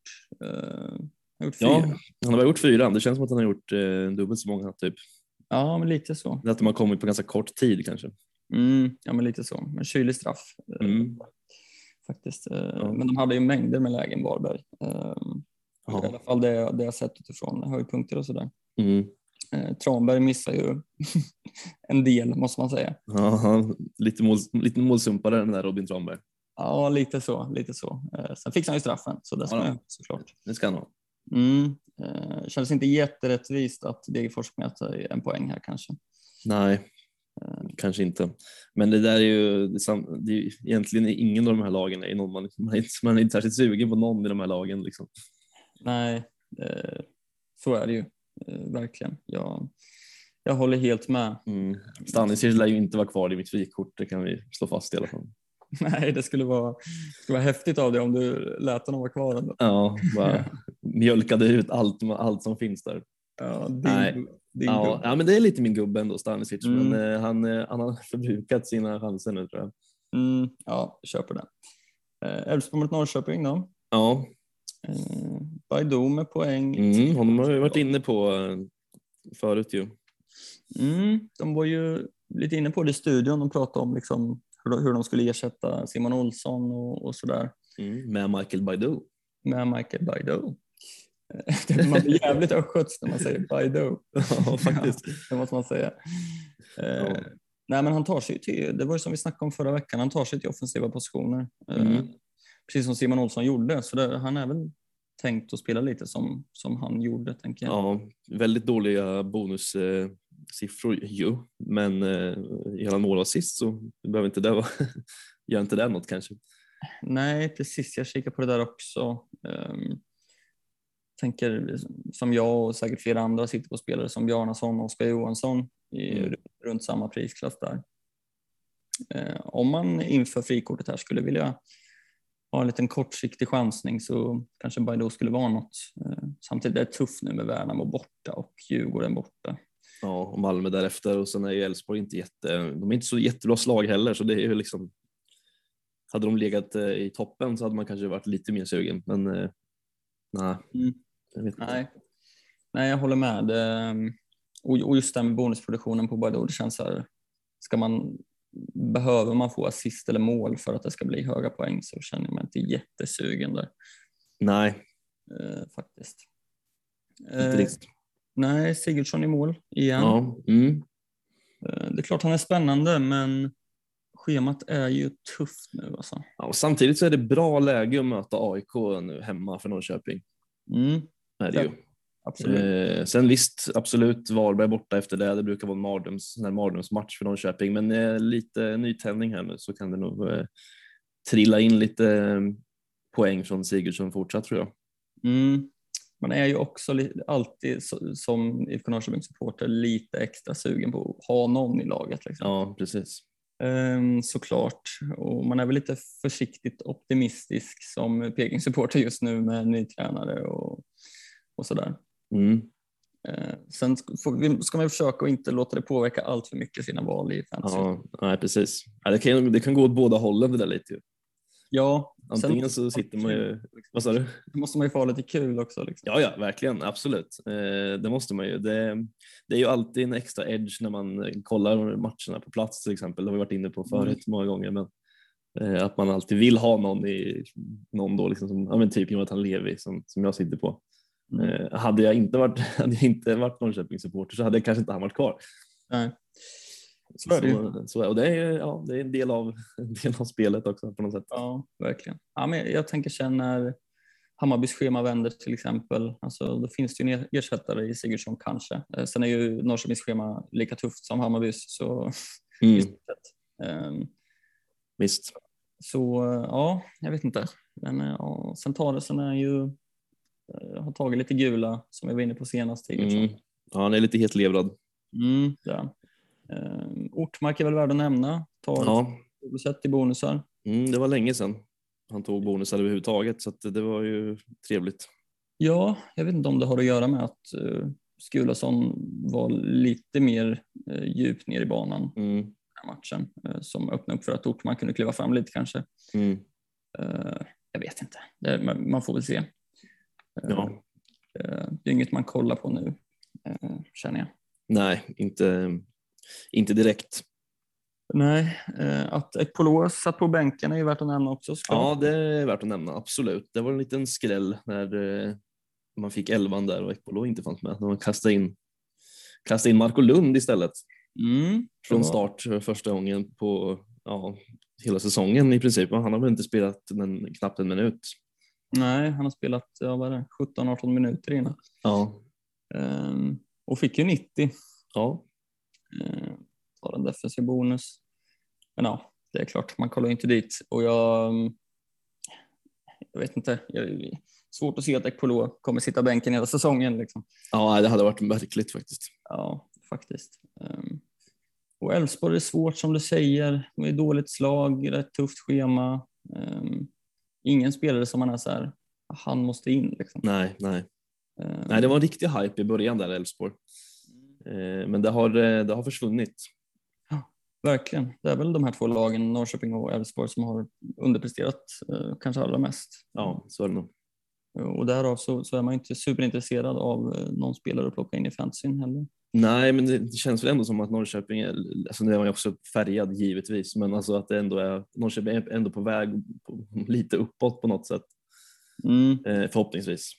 Han har gjort fyra. ja, Ja. han har bara gjort fyra. Det känns som att han har gjort eh, dubbelt så många. Typ. men lite så. Att de har kommit på ganska kort tid kanske. Mm, ja, men lite så. Men kylig straff. eh, Mm. Faktiskt. Eh, Men de hade ju mängder med lägen, Varberg. Eh, I Ja. alla fall det, det jag sett utifrån höjdpunkter och sådär. Mm. Tranberg missar ju <laughs> en del, måste man säga. Ja, han- lite, mål, lite målsumpare den där Robin Tranberg. Ja, lite så. Lite så. Sen fixade han ju straffen, så det ska Ja, ju såklart. Det ska han ha. Mm. Eh, Känns inte jätterättvist att Degerfors sig en poäng här kanske. Nej, kanske inte. Men det där är ju, det är det är egentligen ingen av de här lagen är någon man, man, är inte, man är inte särskilt sugen på någon i de här lagen. Liksom. Nej, eh, så är det ju. Eh, verkligen. Jag, jag håller helt med. Mm. Stanisic lär ju inte vara kvar i mitt frikort, det kan vi slå fast i alla fall. <laughs> Nej, det skulle vara, det skulle vara häftigt av dig om du lät honom vara kvar ändå. Ja, bara <laughs> mjölkade ut allt, allt som finns där. Ja, din, Nej. din Ja, gubbe. ja, men det är lite min gubbe ändå, Stanisic, Mm. men eh, han, eh, han har <laughs> förbrukat sina chanser nu tror jag. Mm, ja, köper det. Eh, Elfsborg mot Norrköping då. Ja, Eh, Baidoo med poäng. mm, honom har vi varit inne på eh, förut ju. Mm, de var ju lite inne på det i studion. De pratade om liksom hur, de, hur de skulle ersätta Simon Olsson och, och sådär Mm, med Michael Baidoo. med Michael Baidoo. Det- <laughs> Man blir jävligt östgötsk när man säger Baidoo. Ja, faktiskt. <laughs> Det måste man säga. Eh, Ja. Nej, men han tar sig till, det var ju som vi snackade om förra veckan, han tar sig till offensiva positioner. Eh, Mm. precis som Simon Olsson gjorde, så det, han är väl tänkt att spela lite som, som han gjorde, tänker jag. Ja, väldigt dåliga bonussiffror ju, men eh, gör han mål och assist så behöver inte det vara, <laughs> gör inte det något kanske. Nej, precis. Jag kikar på det där också. Um, tänker som jag och säkert flera andra sitter på spelare som Bjarnason och Oskar Johansson i Mm. runt samma prisklass där. Eh, om man inför frikortet här skulle vilja ha en liten kortsiktig chansning så kanske Baidoo skulle vara något. Eh, samtidigt är det tufft nu med Värnamo borta och Djurgården borta. Ja, och Malmö därefter och sen är ju Elfsborg inte jätte, de är inte så jättebra slag heller så det är ju liksom hade de legat eh, i toppen så hade man kanske varit lite mer sugen men eh, nej, Mm. Nej, Nej jag håller med. Det, och, just det med bonusproduktionen på Baidoo, det känns så här, ska man, behöver man få assist eller mål för att det ska bli höga poäng så känner jag mig inte jättesugen där Nej, eh, faktiskt. inte Eh, nej, Sigurdsson i mål igen. Ja, mm. Eh, det är klart han är spännande men schemat är ju tufft nu alltså. ja, och samtidigt så är det bra läge att möta AIK nu hemma för Norrköping. Mm, Är det ju. absolut. Eh, sen visst, absolut, Varberg borta efter det. Det brukar vara en mardröms, här mardrömsmatch för Norrköping, men eh, lite nytändning här nu så kan det nog eh, trilla in lite eh, poäng från Sigurdsson fortsatt tror jag. Mm. Man är ju också alltid så- som IFK Norrköping-supporter lite extra sugen på att ha någon i laget. Liksom. Ja, precis. Ehm, såklart. Och man är väl lite försiktigt optimistisk som Peking-supporter just nu med ny tränare och, och sådär. Mm. Ehm, sen ska man ju försöka att inte låta det påverka allt för mycket sina val i fantasy. Ja, nej, precis. Ja, det, kan, det kan gå åt båda hållen det där lite. ju. Ja, Antingen sen så sitter man ju... Vad sa du? måste man ju få ha lite kul också. Liksom. Ja, ja, verkligen. Absolut. Eh, det måste man ju. Det, det är ju alltid en extra edge när man eh, kollar matcherna på plats till exempel. Det har vi varit inne på förut många gånger. Men, eh, att man alltid vill ha någon, i, någon då, liksom som, ja, men typ Jonathan Levi som, som jag sitter på. Eh, hade, jag inte varit, <laughs> hade jag inte varit Norrköpingssupporter så hade jag kanske inte han varit kvar. Nej. Så är det. Så, så, och det är, ja, det är en, del av, <laughs> en del av spelet också på något sätt. Ja, verkligen. Ja, men jag tänker sen när Hammarbys schema vänder till exempel, alltså, då finns det ju en ersättare i Sigurdsson kanske. Eh, Sen är ju Norrköpings schema lika tufft som Hammarbys. Så, <laughs> Mm, Ehm, visst. så eh, ja, jag vet inte. Men ja, Centaresen är ju, har tagit lite gula som vi var inne på senast. Sigurdsson. Mm. Ja, han är lite hetlevrad. Mm, ja. Ehm, Ortmark är väl värd att nämna. Tar Ja, sett i bonusar. mm, det var länge sedan han tog bonusar överhuvudtaget så det var ju trevligt. Ja, jag vet inte om det har att göra med att uh, Skulason var lite mer uh, djupt ner i banan Mm, den här matchen eh, som öppnade upp för att Ortmark kunde kliva fram lite kanske. mm, Eh, jag vet inte, det, man, man får väl se. Eh, ja. eh, det är inget man kollar på nu, eh, känner jag. Nej, inte, inte direkt. Nej, eh, att Ekpolo satt på bänken är ju värt att nämna också. Ja, det är värt att nämna, absolut. Det var en liten skräll när eh, man fick elvan där och Ekpolo inte fanns med. De kastade in, kastade in Marco Lund istället Mm, från start för första gången på ja, hela säsongen i princip. Han har väl inte spelat en, knappt en minut. Nej, han har spelat ja, vad är det, 17-18 minuter innan. Ja, Ehm, och fick ju 90. ja, Eh, tar en defensiv bonus. Men ja, det är klart, man kollar inte dit. Och jag, mm, jag vet inte, jag, svårt att se att Ekpolo kommer sitta bänken hela säsongen. Liksom. ja det hade varit märkligt faktiskt. Ja, faktiskt. Ehm, och Elfsborg är svårt som du säger. De är dåligt slag, rätt tufft schema. Ehm, ingen spelare som man är så här, han måste in liksom. Nej, nej. Ehm, nej, det var en riktig hype i början där Elfsborg. Eh, Men det har, eh, det har försvunnit. Verkligen. Det är väl de här två lagen, Norrköping och Elfsborg, som har underpresterat kanske allra mest. Ja, så är det nog. Och därav så, så är man inte superintresserad av någon spelare att plocka in i fantasyn heller. Nej, men det känns väl ändå som att Norrköping, är, alltså nu är man ju också färgad givetvis, men alltså att det ändå är, Norrköping är ändå på väg på, lite uppåt på något sätt, Mm. eh, förhoppningsvis.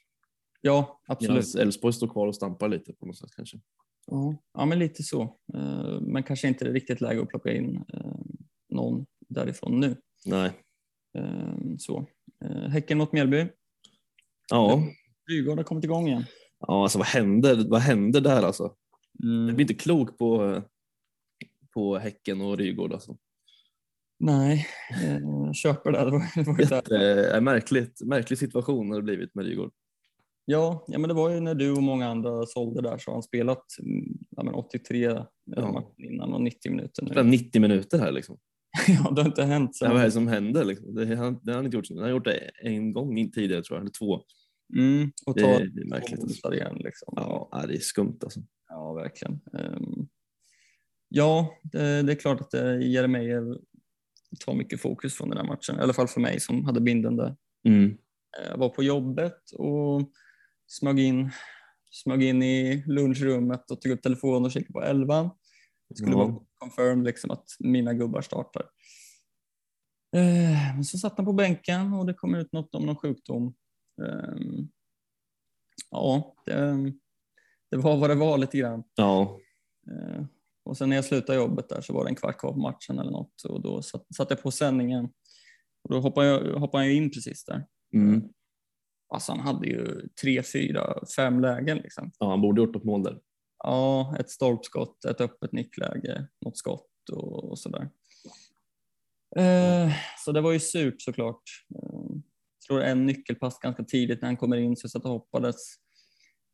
Ja, absolut. Elfsborg står kvar och stampar lite på något sätt kanske. Ja, ja, men lite så. Eh, Men kanske inte riktigt läge att plocka in eh, någon därifrån nu. Nej. Eh, Så. Eh, Häcken mot Mjällby. Ja, Rygaard har kommit igång igen. ja alltså vad händer, vad händer där alltså? Jag Mm. blir inte klok på, på Häcken och Rygård alltså. Nej, eh, köper det. Det var, det ju där. Jätte, äh, märkligt, märklig situation har det blivit med Rygård. Ja, ja, men det var ju när du och många andra sålde där så har han spelat mm, ja, men 83 Ja. innan och 90 minuter Det nu. 90 minuter här liksom. <laughs> ja, det har inte hänt Ja, vad är sen. det som händer? Liksom? Det, han, det har han inte gjort. Han har gjort det en gång tidigare tror jag, eller två. Mm, och Det ta är märkligt. Alltså. igen. Liksom. Ja, ja, det är skumt alltså. Ja, verkligen. Ehm, ja, det, är klart att eh, Jeremejeff tar mycket fokus från den här matchen. I alla fall för mig som hade binden där. Mm. Jag var på jobbet och smög in, smög in i lunchrummet och tog upp telefonen och kikade på elvan. Det skulle Ja. vara confirmed liksom att mina gubbar startar. Eh, Men så satt han på bänken och det kom ut något om någon sjukdom. Ehm, Ja, det, det var vad det var lite grann. Ja, Eh, Och sen när jag slutade jobbet där så var det en kvart kvar på matchen eller något och då satt, satt jag på sändningen. Och då hoppade jag, hoppade jag in precis där. mm. Alltså han hade ju tre, fyra, fem lägen liksom. ja, han borde gjort något mål där. Ja, ett stolpskott, ett öppet nickläge, något skott och, och sådär. Eh, så det var ju surt såklart. Eh, jag tror en nyckelpass ganska tidigt när han kommer in så jag satt och hoppades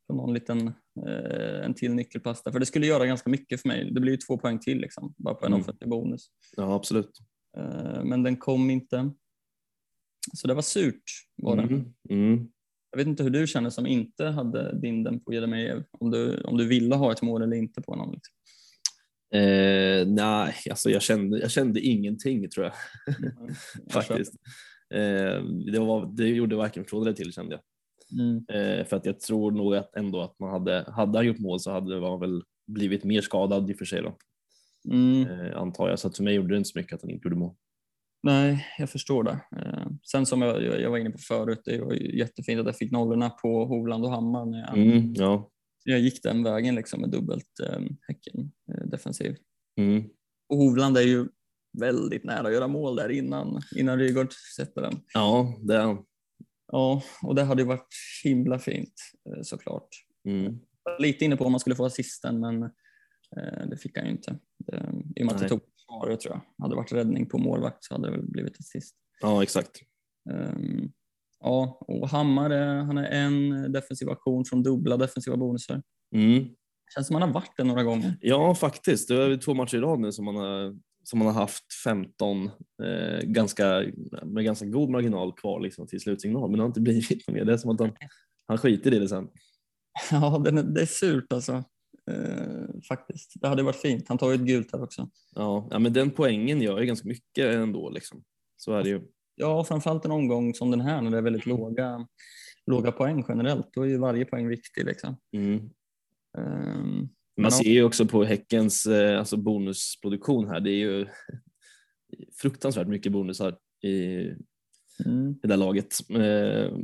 på någon liten, eh, en till nyckelpass där. För det skulle göra ganska mycket för mig. Det blir ju två poäng till liksom, bara på en Mm. offentlig bonus. Ja, absolut. Eh, men den kom inte. Så det var surt var. Mm. Mm. Jag vet inte hur du känner som inte hade binden på Jeremejeff. Om du, om du ville ha ett mål eller inte på honom. Liksom. Eh, nej, alltså jag kände, jag kände ingenting tror jag Jag <laughs> faktiskt. Eh, det, var, det gjorde varken från eller till kände jag. Mm. Eh, för att jag tror nog att ändå att man hade, hade han gjort mål så hade man väl blivit mer skadad i och för sig då, Mm. eh, antar jag. Så att för mig gjorde det inte så mycket att han inte gjorde mål. Nej, jag förstår det. Eh, sen som jag, jag var inne på förut, det var jättefint att jag fick nollorna på Hovland och Hammar när jag, Mm, ja. jag gick den vägen liksom med dubbelt eh, Häcken defensiv. Mm. Och Hovland är ju väldigt nära att göra mål där innan, innan Rygaard sätter den. ja, det är han. Ja, och det hade ju varit himla fint eh, såklart. Mm. Lite inne på om man skulle få assisten, men eh, det fick han ju inte. Det, I och med att det tog försvaret tror jag. Hade det varit räddning på målvakt så hade det väl blivit assist. Ja, exakt. Ehm, ja, och Hammar han är en defensiv aktion från dubbla defensiva bonusar. Mm. Känns som han har varit det några gånger. Ja, faktiskt. Det är två matcher i rad nu som man har, som man har haft 15 eh, ganska, med ganska god marginal kvar liksom, till slutsignal, men det har inte blivit mer. Det är som att han, han skiter i det sen. Ja, den är, det är surt alltså. Ehm, faktiskt. Det hade varit fint. Han tar ju ett gult här också. Ja, ja, men den poängen gör ju ganska mycket ändå. Liksom. Så är det ju. Ja, framförallt en omgång som den här när det är väldigt låga, låga poäng generellt. Då är ju varje poäng viktig. Liksom. Mm. Ehm, Man ser ju också på Häckens eh, alltså bonusproduktion här. Det är ju <laughs> fruktansvärt mycket bonusar i, mm, i det här laget. Eh,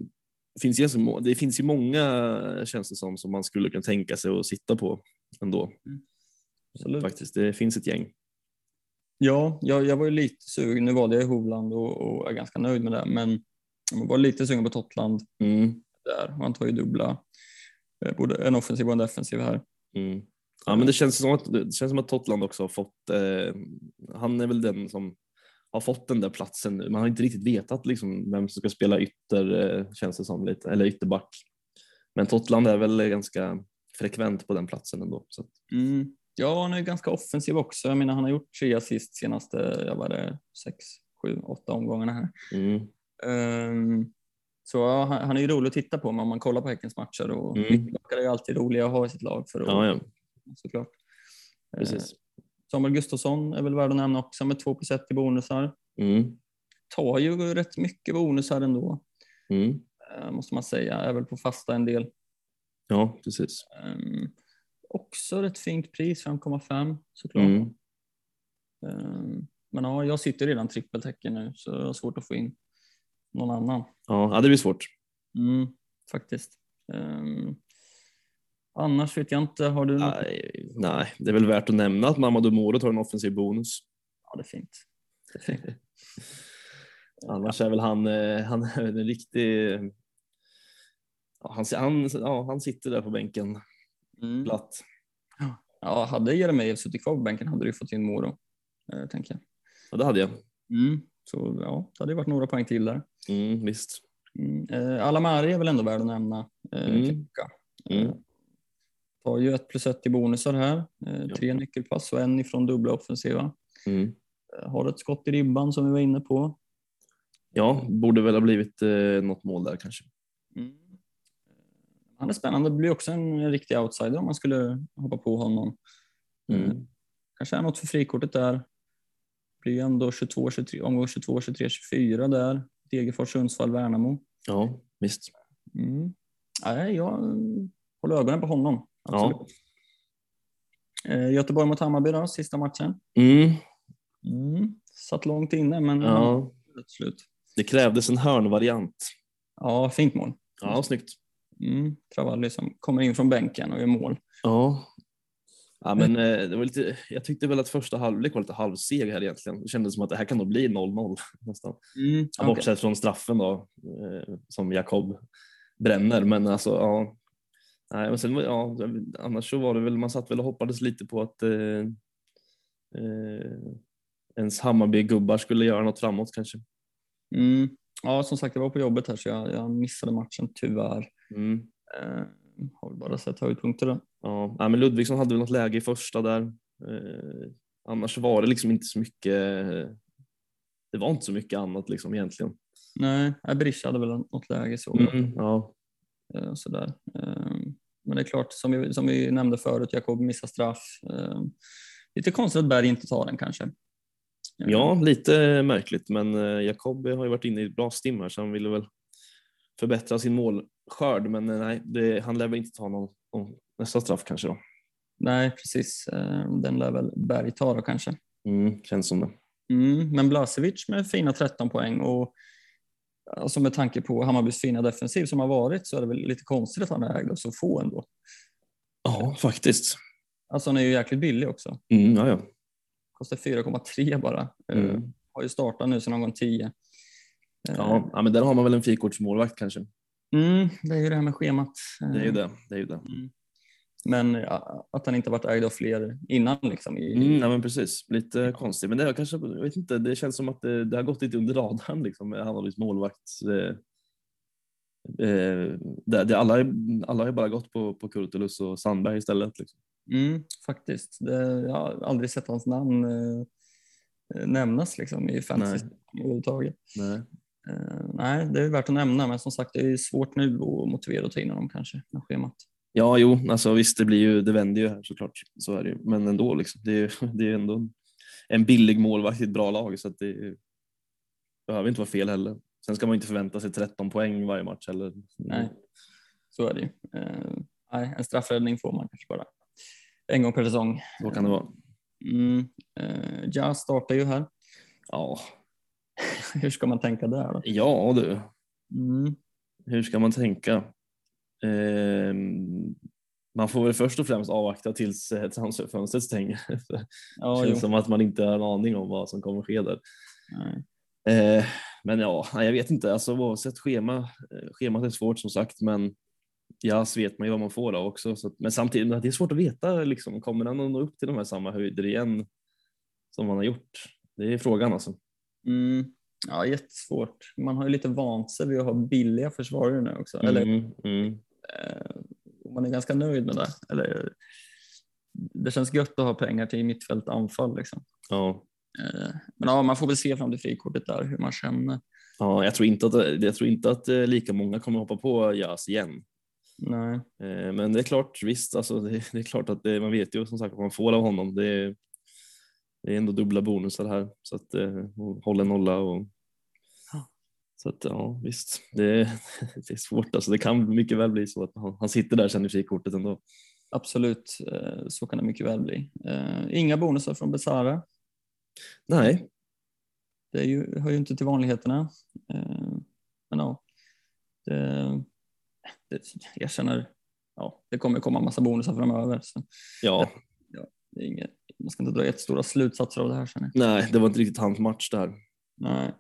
finns ju, det finns ju många känns det som, som man skulle kunna tänka sig att sitta på ändå. absolut. Faktiskt, det finns ett gäng. Ja, jag, jag var ju lite sugen. Nu valde jag Hovland och, och är ganska nöjd med det. Men jag var lite sugen på Totland Mm. där. Han tar ju dubbla, eh, både en offensiv och en defensiv här. Mm. Ja, men det känns som att, det känns som att Totland också har fått, eh, han är väl den som har fått den där platsen nu. Man har inte riktigt vetat liksom, vem som ska spela ytter, eh, känns det som, lite, eller ytterback. Men Totland är väl ganska frekvent på den platsen ändå. Så Mm. Ja, han är ganska offensiv också. Jag menar, han har gjort tre assist senaste, jag var det, sex, sju, åtta omgångarna här. Mm. Ehm, så ja, han, han är ju rolig att titta på om man kollar på Häckens matcher och Mm. mittbackar är ju alltid roliga att ha i sitt lag för att, Ja, ja, såklart. Precis. Samuel Gustafsson är väl värd att nämna också med 2 plus 1 i bonusar. Mm. Tar ju rätt mycket bonusar ändå, Mm. eh, måste man säga. Är väl på fasta en del. Ja, precis. Ehm, också rätt fint pris, 5,5 såklart. Mm. Ehm, men ja, jag sitter redan trippeltäcken nu så jag har svårt att få in någon annan. Ja, det blir svårt. Mm, faktiskt. Annars vet jag inte, har du något? Nej, nej, det är väl värt att nämna att Mamadou Moro tar en offensiv bonus. Ja, det är fint. Det är fint. Annars är väl han, eh, han är en riktig... Han, han, ja, han sitter där på bänken Mm. platt. Ja, hade Jeremejeff suttit kvar på bänken hade du fått in Moro, eh, tänker jag. Ja, det hade jag. Mm. Så ja, det hade varit några poäng till där. Mm, visst. Mm. Eh, Alamari är väl ändå värd att nämna. Eh, Mm. Eh, tar ju ett plus ett i bonusar här. Eh, tre nyckelpass och en ifrån dubbla offensiva. Mm. Eh, har ett skott i ribban som vi var inne på. Ja, borde väl ha blivit eh, något mål där kanske. Mm. Han är spännande. Det blir också en riktig outsider om man skulle hoppa på honom. Mm. Eh, Kanske är något för frikortet där. Blir ändå 22, 23, omgång 22, 23, 24 där. Degerfors, Sundsvall, Värnamo. Ja, visst. Mm. Nej, jag håller ögonen på honom. Absolut. Eh, Göteborg mot Hammarby då, sista matchen. Mm. Mm. Satt långt inne, men Ja, ja. slut. det krävdes en hörnvariant. Ja, fint mål. Ja, snyggt. Mm. Travalli som kommer in från bänken och gör mål. Ja. Ja, men eh, det var lite, jag tyckte väl att första halvlek var lite halvseg här egentligen. Det kändes som att det här kan nog bli 0-0 <laughs> nästan. Mm. Ja, Bortsett från straffen då, eh, som Jakob bränner. Men alltså, ja. Nej, men sen, ja, annars så var det väl, man satt väl och hoppades lite på att eh, eh, ens Hammarby-gubbar skulle göra något framåt kanske. Mm. Ja, som sagt, jag var på jobbet här så jag, jag missade matchen tyvärr. Mm. Eh, har väl bara sett höjdpunkter då. Ja, men Ludvigsson hade väl något läge i första där. Eh, annars var det liksom inte så mycket. Det var inte så mycket annat liksom egentligen. Nej, Berisha hade väl något läge så. Mm. Mm, ja, Sådär. Eh, men det är klart, som vi, som vi nämnde förut, Jakob missar straff. Eh, lite konstigt att Berg inte tar den kanske. ja, lite märkligt, men eh, Jakob har ju varit inne i ett bra stim här så han ville väl förbättra sin målskörd. Men eh, nej, det, han lär väl inte ta någon, någon nästa straff kanske då. Nej, precis. Eh, den lär väl Berg ta då kanske. Mm, känns som det. Mm, men Blasevic med fina 13 poäng och alltså med tanke på Hammarbys fina defensiv som har varit så är det väl lite konstigt att han är ägd så få ändå. Ja, faktiskt. Alltså han är ju jäkligt billig också. Mm, ja, ja. Kostar 4,3 bara. Eh, Mm. har ju startat nu sedan omgång 10. Eh, Ja, ja, men där har man väl en frikortsmålvakt kanske. Mm, det är ju det här med schemat. Det är ju Eh, det. det, är ju det. Mm. Men ja, att han inte varit ägd av fler innan liksom. I, Mm, ja, men precis. Lite konstigt. Men det, är kanske, jag vet inte, det känns som att det, det har gått lite under radarn. Liksom, med Hammarbys målvakt. Eh, eh, det, det, alla, alla har bara gått på, på Kurtulus och Sandberg istället. Liksom. Mm, faktiskt. Det, jag har aldrig sett hans namn eh, nämnas liksom, i fantasy överhuvudtaget. Nej. Eh, nej, det är värt att nämna, men som sagt det är svårt nu att motivera att ta in honom kanske med schemat. Ja, jo, alltså visst, det, blir ju, det vänder ju här såklart. Så är det ju. Men ändå, liksom, det, är, <laughs> det är ändå en billig målvakt i ett bra lag. Så att det ju- behöver inte vara fel heller. Sen ska man inte förvänta sig 13 poäng varje match heller. Nej, så är det ju. Eh, nej, en straffräddning får man kanske bara en gång per säsong. Så kan det vara. Mm, eh, ja, startar ju här. Ja, <laughs> Hur ska man tänka där då? ja du. Mm, Hur ska man tänka? Ehm, man får väl först och främst avvakta tills eh, transferfönstret stänger. <laughs> det ja, känns jo. som att man inte har en aning om vad som kommer ske där. Eh, men ja, jag vet inte. Alltså, oavsett schema. eh, Schemat är svårt som sagt, men ja, så vet man ju vad man får då också. Så, att- men samtidigt, det är svårt att veta. Liksom, kommer han att nå upp till de här samma höjder igen som man har gjort? Det är frågan alltså. Mm, ja, jättesvårt. Man har ju lite vant sig vid att ha billiga försvarare nu också. Eller Mm, mm. Man är ganska nöjd med det. Eller, det känns gött att ha pengar till mittfält anfall. Liksom. Ja. Eh, Men ja, man får väl se fram till frikortet där hur man känner. Ja, jag tror inte att, jag tror inte att eh, lika många kommer hoppa på Jas igen. Nej. Eh, Men det är klart, visst, alltså, det, det är klart att det, man vet ju som sagt vad man får av honom. Det är, det är ändå dubbla bonusar här så att eh, hålla nolla och. Så att ja, visst, det, är- <laughs> det är svårt. Alltså, det kan mycket väl bli så att han, han sitter där sen i frikortet ändå. Absolut, eh, så kan det mycket väl bli. Eh, Inga bonusar från Besara. Nej, Det ju, hör ju inte till vanligheterna. Eh, Men ja, det, det, jag känner ja, det kommer komma massa bonusar framöver. Så ja, det är inget, man ska inte dra jättestora slutsatser av det här känner jag. nej, det var inte riktigt hans match där. Nej.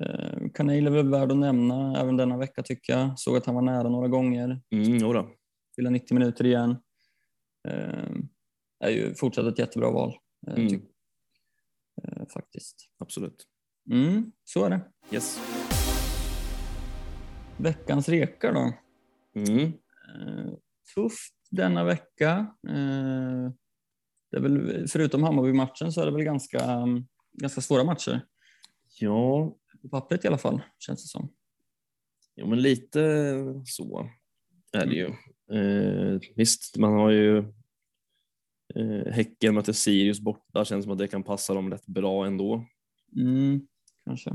Eh, är väl värd att nämna även denna vecka tycker jag. Såg att han var nära några gånger. Mm, jodå. Spela 90 minuter igen. Eh, är ju fortsatt ett jättebra val. Eh, Mm. eh, faktiskt. Absolut. Mm, så är det. Yes. Veckans rekar då. Mm. Tufft denna vecka. Det är väl, förutom Hammarby-matchen så är det väl ganska, mm, ganska svåra matcher. Ja, På pappret i alla fall, känns det som. Jo, men lite så är det ju. Eh, visst, man har ju eh, Häcken möter Sirius borta, känns som att det kan passa dem rätt bra ändå, Mm, kanske.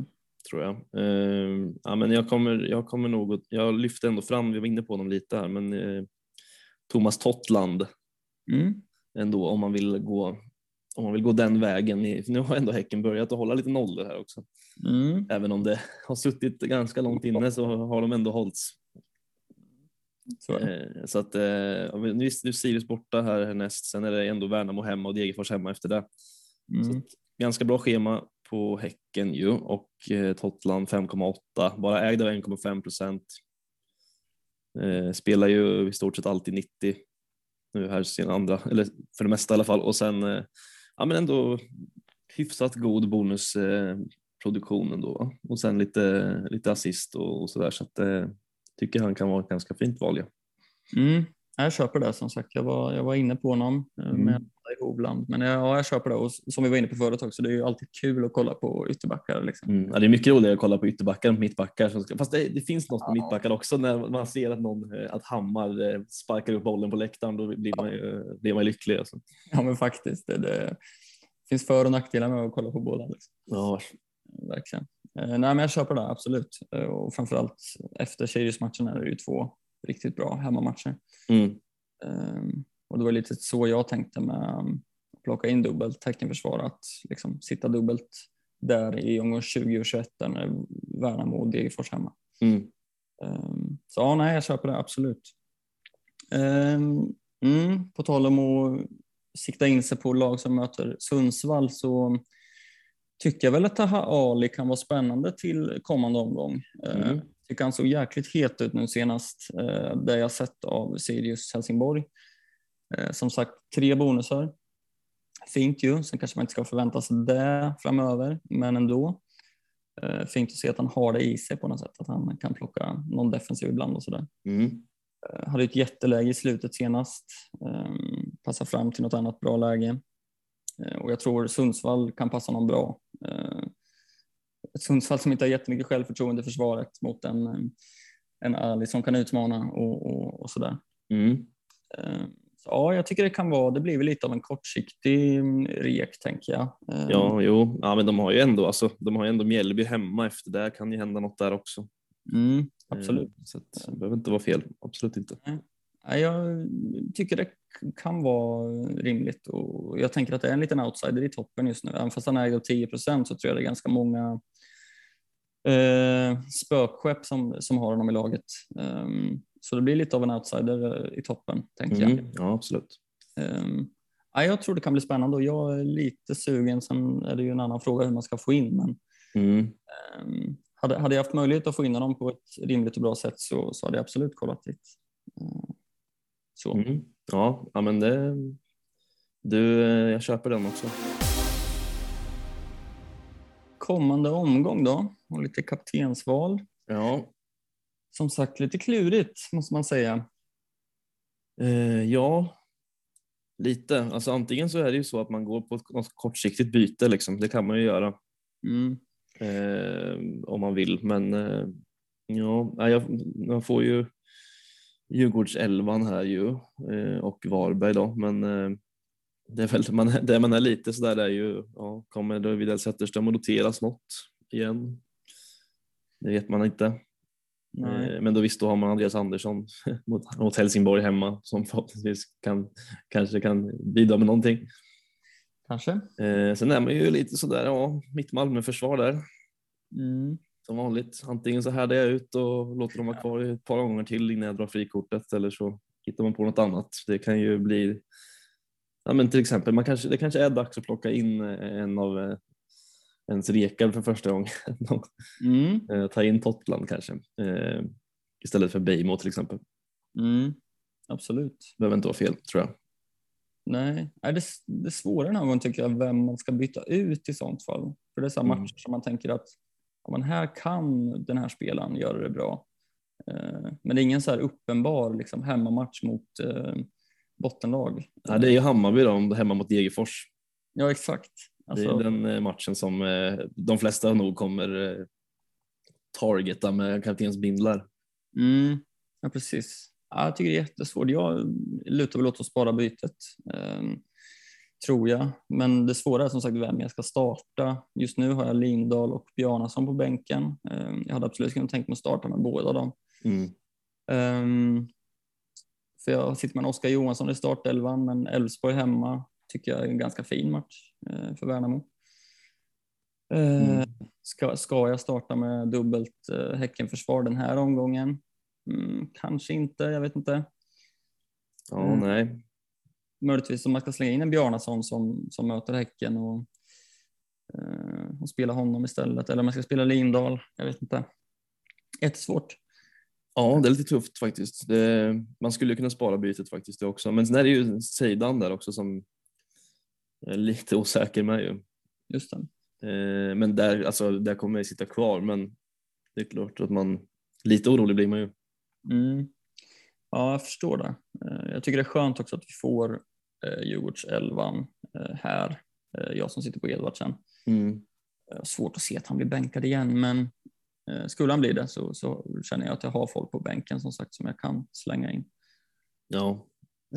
tror jag. Eh, ja, men jag kommer, jag kommer nog, jag lyfte ändå fram, vi var inne på honom lite här, men eh, Thomas Tottland Mm, ändå om man vill gå om man vill gå den vägen. Nu har ändå Häcken börjat att hålla lite nollor här också. mm, Även om det <laughs> har suttit ganska långt inne så har de ändå hållits så. Eh, Så att eh, nu är Sirius borta här härnäst, sen är det ändå Värnamo hemma och Degerfors hemma efter det. Så Mm, att, ganska bra schema på Häcken ju och eh, Tottenham 5,8, bara ägd av 1,5 procent. Eh, spelar ju i stort sett alltid 90 nu här sina andra, eller för det mesta i alla fall och sen eh, ja men ändå hyfsat god bonusproduktion produktion ändå och sen lite, lite assist och, och sådär så att eh, tycker han kan vara ett ganska fint val. Ja. Mm, jag köper det som sagt. Jag var, jag var inne på honom eh, Mm. med i Hovland. Men ja, jag köper det och som vi var inne på förut också, det är ju alltid kul att kolla på ytterbackar. Liksom. Mm. Ja, det är mycket roligare att kolla på ytterbackar än på mittbackar. Fast det, det finns något med Ja. mittbackar också när man ser att, någon, eh, att Hammar eh, sparkar upp bollen på läktaren. Då blir man ju, eh, blir man lycklig. Alltså. Ja men faktiskt, det, det finns för och nackdelar med att kolla på båda. Liksom. Ja, Verkligen. Nej men jag köper det absolut. Och framförallt efter Sirius-matchen är det ju två riktigt bra hemmamatcher. mm. Ehm, och det var lite så jag tänkte med att plocka in dubbelt teckenförsvar, att liksom sitta dubbelt där i omgång 20 och 21 där när Värnamo och Degerfors hemma. Mm. Ehm, så ja, nej, jag köper det absolut. Ehm, mm, på tal om att sikta in sig på lag som möter Sundsvall så tycker jag väl att Taha Ali kan vara spännande till kommande omgång. Ehm, Mm. tycker han såg jäkligt het ut nu senast, eh, det jag sett av Sirius Helsingborg. Eh, som sagt, tre bonusar. Fint ju, sen kanske man inte ska förvänta sig det framöver, men ändå. Eh, fint att se att han har det i sig på något sätt, att han kan plocka någon defensiv ibland och sådär. Mm. Eh, hade ett jätteläge i slutet senast, passar fram till något annat bra läge. Och jag tror Sundsvall kan passa någon bra. Ett Sundsvall som inte har jättemycket självförtroende i försvaret mot en, en Ali som kan utmana och, och, och sådär. Mm. Så ja, jag tycker det kan vara, det blir väl lite av en kortsiktig mm, rek tänker jag. Eh, Ja, jo, ja, men de har ju ändå, alltså, de har ju ändå Mjällby hemma efter det. kan ju hända något där också. Mm, absolut. Eh, Så att, det behöver inte vara fel, absolut inte. Ja, jag tycker det kan vara rimligt och jag tänker att det är en liten outsider i toppen just nu. Även fast han är 10 procent så tror jag det är ganska många eh, spökskepp som, som har honom i laget. Ehm, så det blir lite av en outsider eh, i toppen, tänker jag. Mm. Ja, absolut. Ehm, ja, jag tror det kan bli spännande och jag är lite sugen. Sen är det ju en annan fråga hur man ska få in, men Mm. ehm, hade, hade jag haft möjlighet att få in honom på ett rimligt och bra sätt så, så hade jag absolut kollat dit. Ehm, så. Mm. Ja, ja, men det, du, eh, jag köper den också. Kommande omgång då och lite kaptensval. Ja, Som sagt lite klurigt måste man säga. Eh, ja, Lite. Alltså antingen så är det ju så att man går på ett något kortsiktigt byte liksom. Det kan man ju göra Mm. eh, om man vill. Men eh, ja, jag, man får ju Djurgårdselvan här ju eh, och Varberg då. Men eh, det är väl man, det man är lite sådär är ju, ja, kommer Widell Zetterström att noteras något igen? Det vet man inte. Nej. Eh, Men då visst, då har man Andreas Andersson <laughs> mot, mot Helsingborg hemma som förhoppningsvis kan, kanske kan bidra med någonting. Kanske. Eh, sen är man ju lite sådär, ja, mitt Malmö-försvar där Mm. som vanligt. Antingen så härdar jag ut och låter dem vara kvar ett par gånger till innan jag drar frikortet eller så hittar man på något annat. Det kan ju bli, ja men till exempel, man kanske, det kanske är dags att plocka in eh, en av eh, ens rekar för första gången. <laughs> Mm. Eh, Ta in Totland kanske eh, istället för Bejmo till exempel. Mm. Absolut. Behöver inte vara fel tror jag. Nej, det, svåra den här gången tycker jag vem man ska byta ut i sånt fall. För det är så Mm. matcher som man tänker att ja, men här kan den här spelaren göra det bra. Eh, men det är ingen så här uppenbar liksom, hemmamatch mot eh, bottenlag. Ja, det är ju Hammarby då, hemma mot Degerfors. Ja, exakt. Det Alltså, är den eh, matchen som eh, de flesta nog kommer eh, targeta med kaptensbindlar. mm, ja, precis. Ja, jag tycker det är jättesvårt. Jag lutar väl åt att spara bytet. ehm, tror jag. Men det svåra är som sagt vem jag ska starta. Just nu har jag Lindahl och Bjarnason på bänken. Ehm, Jag hade absolut kunnat tänka mig att starta med båda dem. Mm. Ehm, För jag sitter med Oskar Johansson i startelvan, men Elfsborg hemma tycker jag är en ganska fin match eh, för Värnamo. Eh, Mm. Ska, ska jag starta med dubbelt eh, Häckenförsvar den här omgången? Mm, kanske inte, jag vet inte. Ja, Mm. nej. Möjligtvis om man ska slänga in en Bjarnason som, som möter Häcken och, och spela honom istället. Eller om man ska spela Lindahl, jag vet inte. Jättesvårt. Ja, det är lite tufft faktiskt. Det, man skulle kunna spara bytet faktiskt det också. Men sen är det ju Seidan där också som lite osäker med ju. Just det. Eh, men där, alltså, där kommer jag sitta kvar. Men det är klart att man, lite orolig blir man ju. Mm. Ja, jag förstår det. Eh, Jag tycker det är skönt också att vi får eh, Djurgårdselvan här. Jag som sitter på Edvardsen. Mm. Svårt att se att han blir bänkad igen, men skulle han bli det så, så känner jag att jag har folk på bänken som sagt som jag kan slänga in. Ja,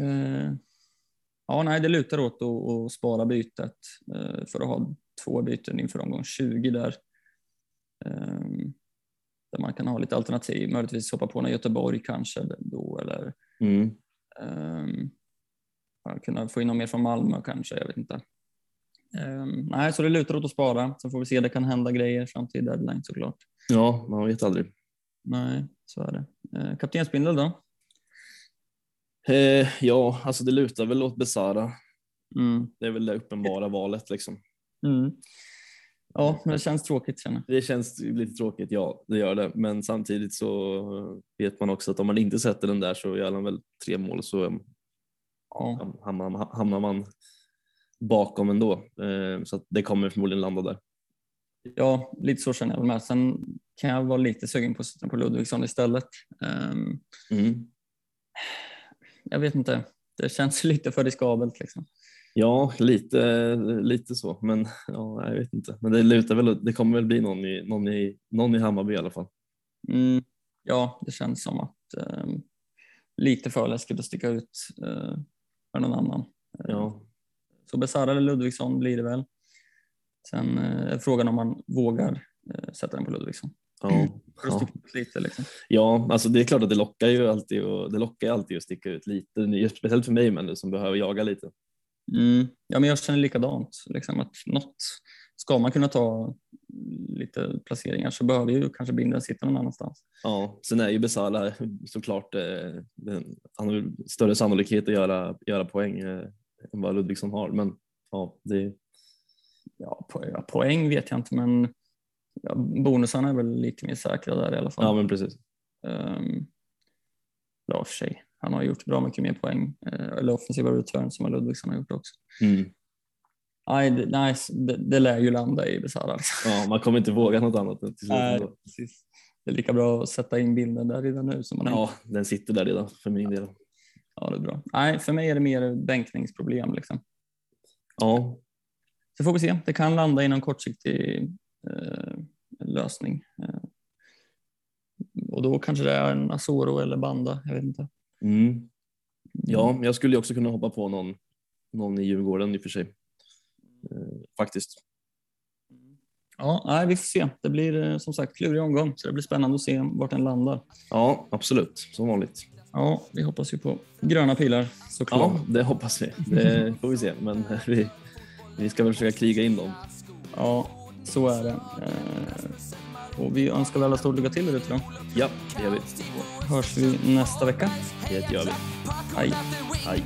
Eh, Ja, nej, det lutar åt att, att spara bytet eh, för att ha två byten inför omgång 20 där. Ehm, Där man kan ha lite alternativ, möjligtvis hoppa på när Göteborg kanske då eller mm. um, kunna få in något mer från Malmö kanske, jag vet inte. Ehm, nej, så det lutar åt att spara, så får vi se, det kan hända grejer fram till deadline såklart. ja man vet aldrig. Nej, så är det. Uh, Kaptensbindel då? Eh, ja, alltså det lutar väl åt Besara. Mm. Det är väl det uppenbara valet liksom. Mm. Ja, men det känns tråkigt känner jag. Det känns lite tråkigt, ja det gör det. Men samtidigt så vet man också att om man inte sätter den där så gör han väl tre mål så um, Ja. hamnar, hamnar man bakom ändå. Eh, så det kommer förmodligen landa där. ja, lite så känner jag med. Sen kan jag vara lite sugen på att sätta på Ludvigsson istället. Ehm, Mm. Jag vet inte, det känns lite för riskabelt liksom. Ja, lite, lite så. Men ja, jag vet inte. Men det lutar väl Det kommer väl bli någon i, någon i, någon i Hammarby i alla fall. Mm, ja, det känns som att ehm, lite för läskigt att sticka ut uh, för någon annan. Ja, Så Besara eller Ludvigsson blir det väl. Sen eh, är frågan om man vågar eh, sätta den på Ludvigsson. Ja, För att sticka ut lite liksom. ja, alltså det är klart att det lockar ju alltid och det lockar alltid att sticka ut lite. Speciellt för mig men som behöver jaga lite. Mm. Ja, men jag känner likadant. Liksom, att något, ska man kunna ta lite placeringar så behöver ju kanske binden sitta någon annanstans. Ja, sen är ju Besala såklart, eh, den, han har större sannolikhet att göra, göra poäng eh, än vad Ludvigsson har. Men ja, det, Ja, po ja, poäng vet jag inte, men ja, bonusarna är väl lite mer säkra där i alla fall. ja men precis. Um, ja, för sig. Han har gjort bra mycket mer poäng, eh, eller offensiva return som Ludvigsson har gjort också. Mm. Nej, det, nej, det, det lär ju landa i Besara. Liksom. Ja, man kommer inte våga något annat till slut. Nej, precis. Det är lika bra att sätta in bilden där redan nu som man Ja, den sitter där redan för min del. Ja, det är bra. Nej, för mig är det mer bänkningsproblem. Liksom. Ja, Så får vi se. Det kan landa i någon kortsiktig lösning. Eh, och då kanske det är en Asoro eller Banda. Jag vet inte. mm. ja jag skulle också kunna hoppa på någon, någon i Djurgården i och för sig. Eh, faktiskt. Ja, nej, vi får se. Det blir eh, som sagt klurig omgång så det blir spännande att se vart den landar. Ja, absolut. Som vanligt. Ja, vi hoppas ju på gröna pilar såklart. Ja, det hoppas vi. Det får vi se. Men <laughs> vi, vi ska väl försöka kriga in dem. Ja, så är det. Eh, och vi önskar väl alla stort lycka till där ute då. Ja, det gör vi. Hörs vi nästa vecka. Det gör vi. Hej. Hej.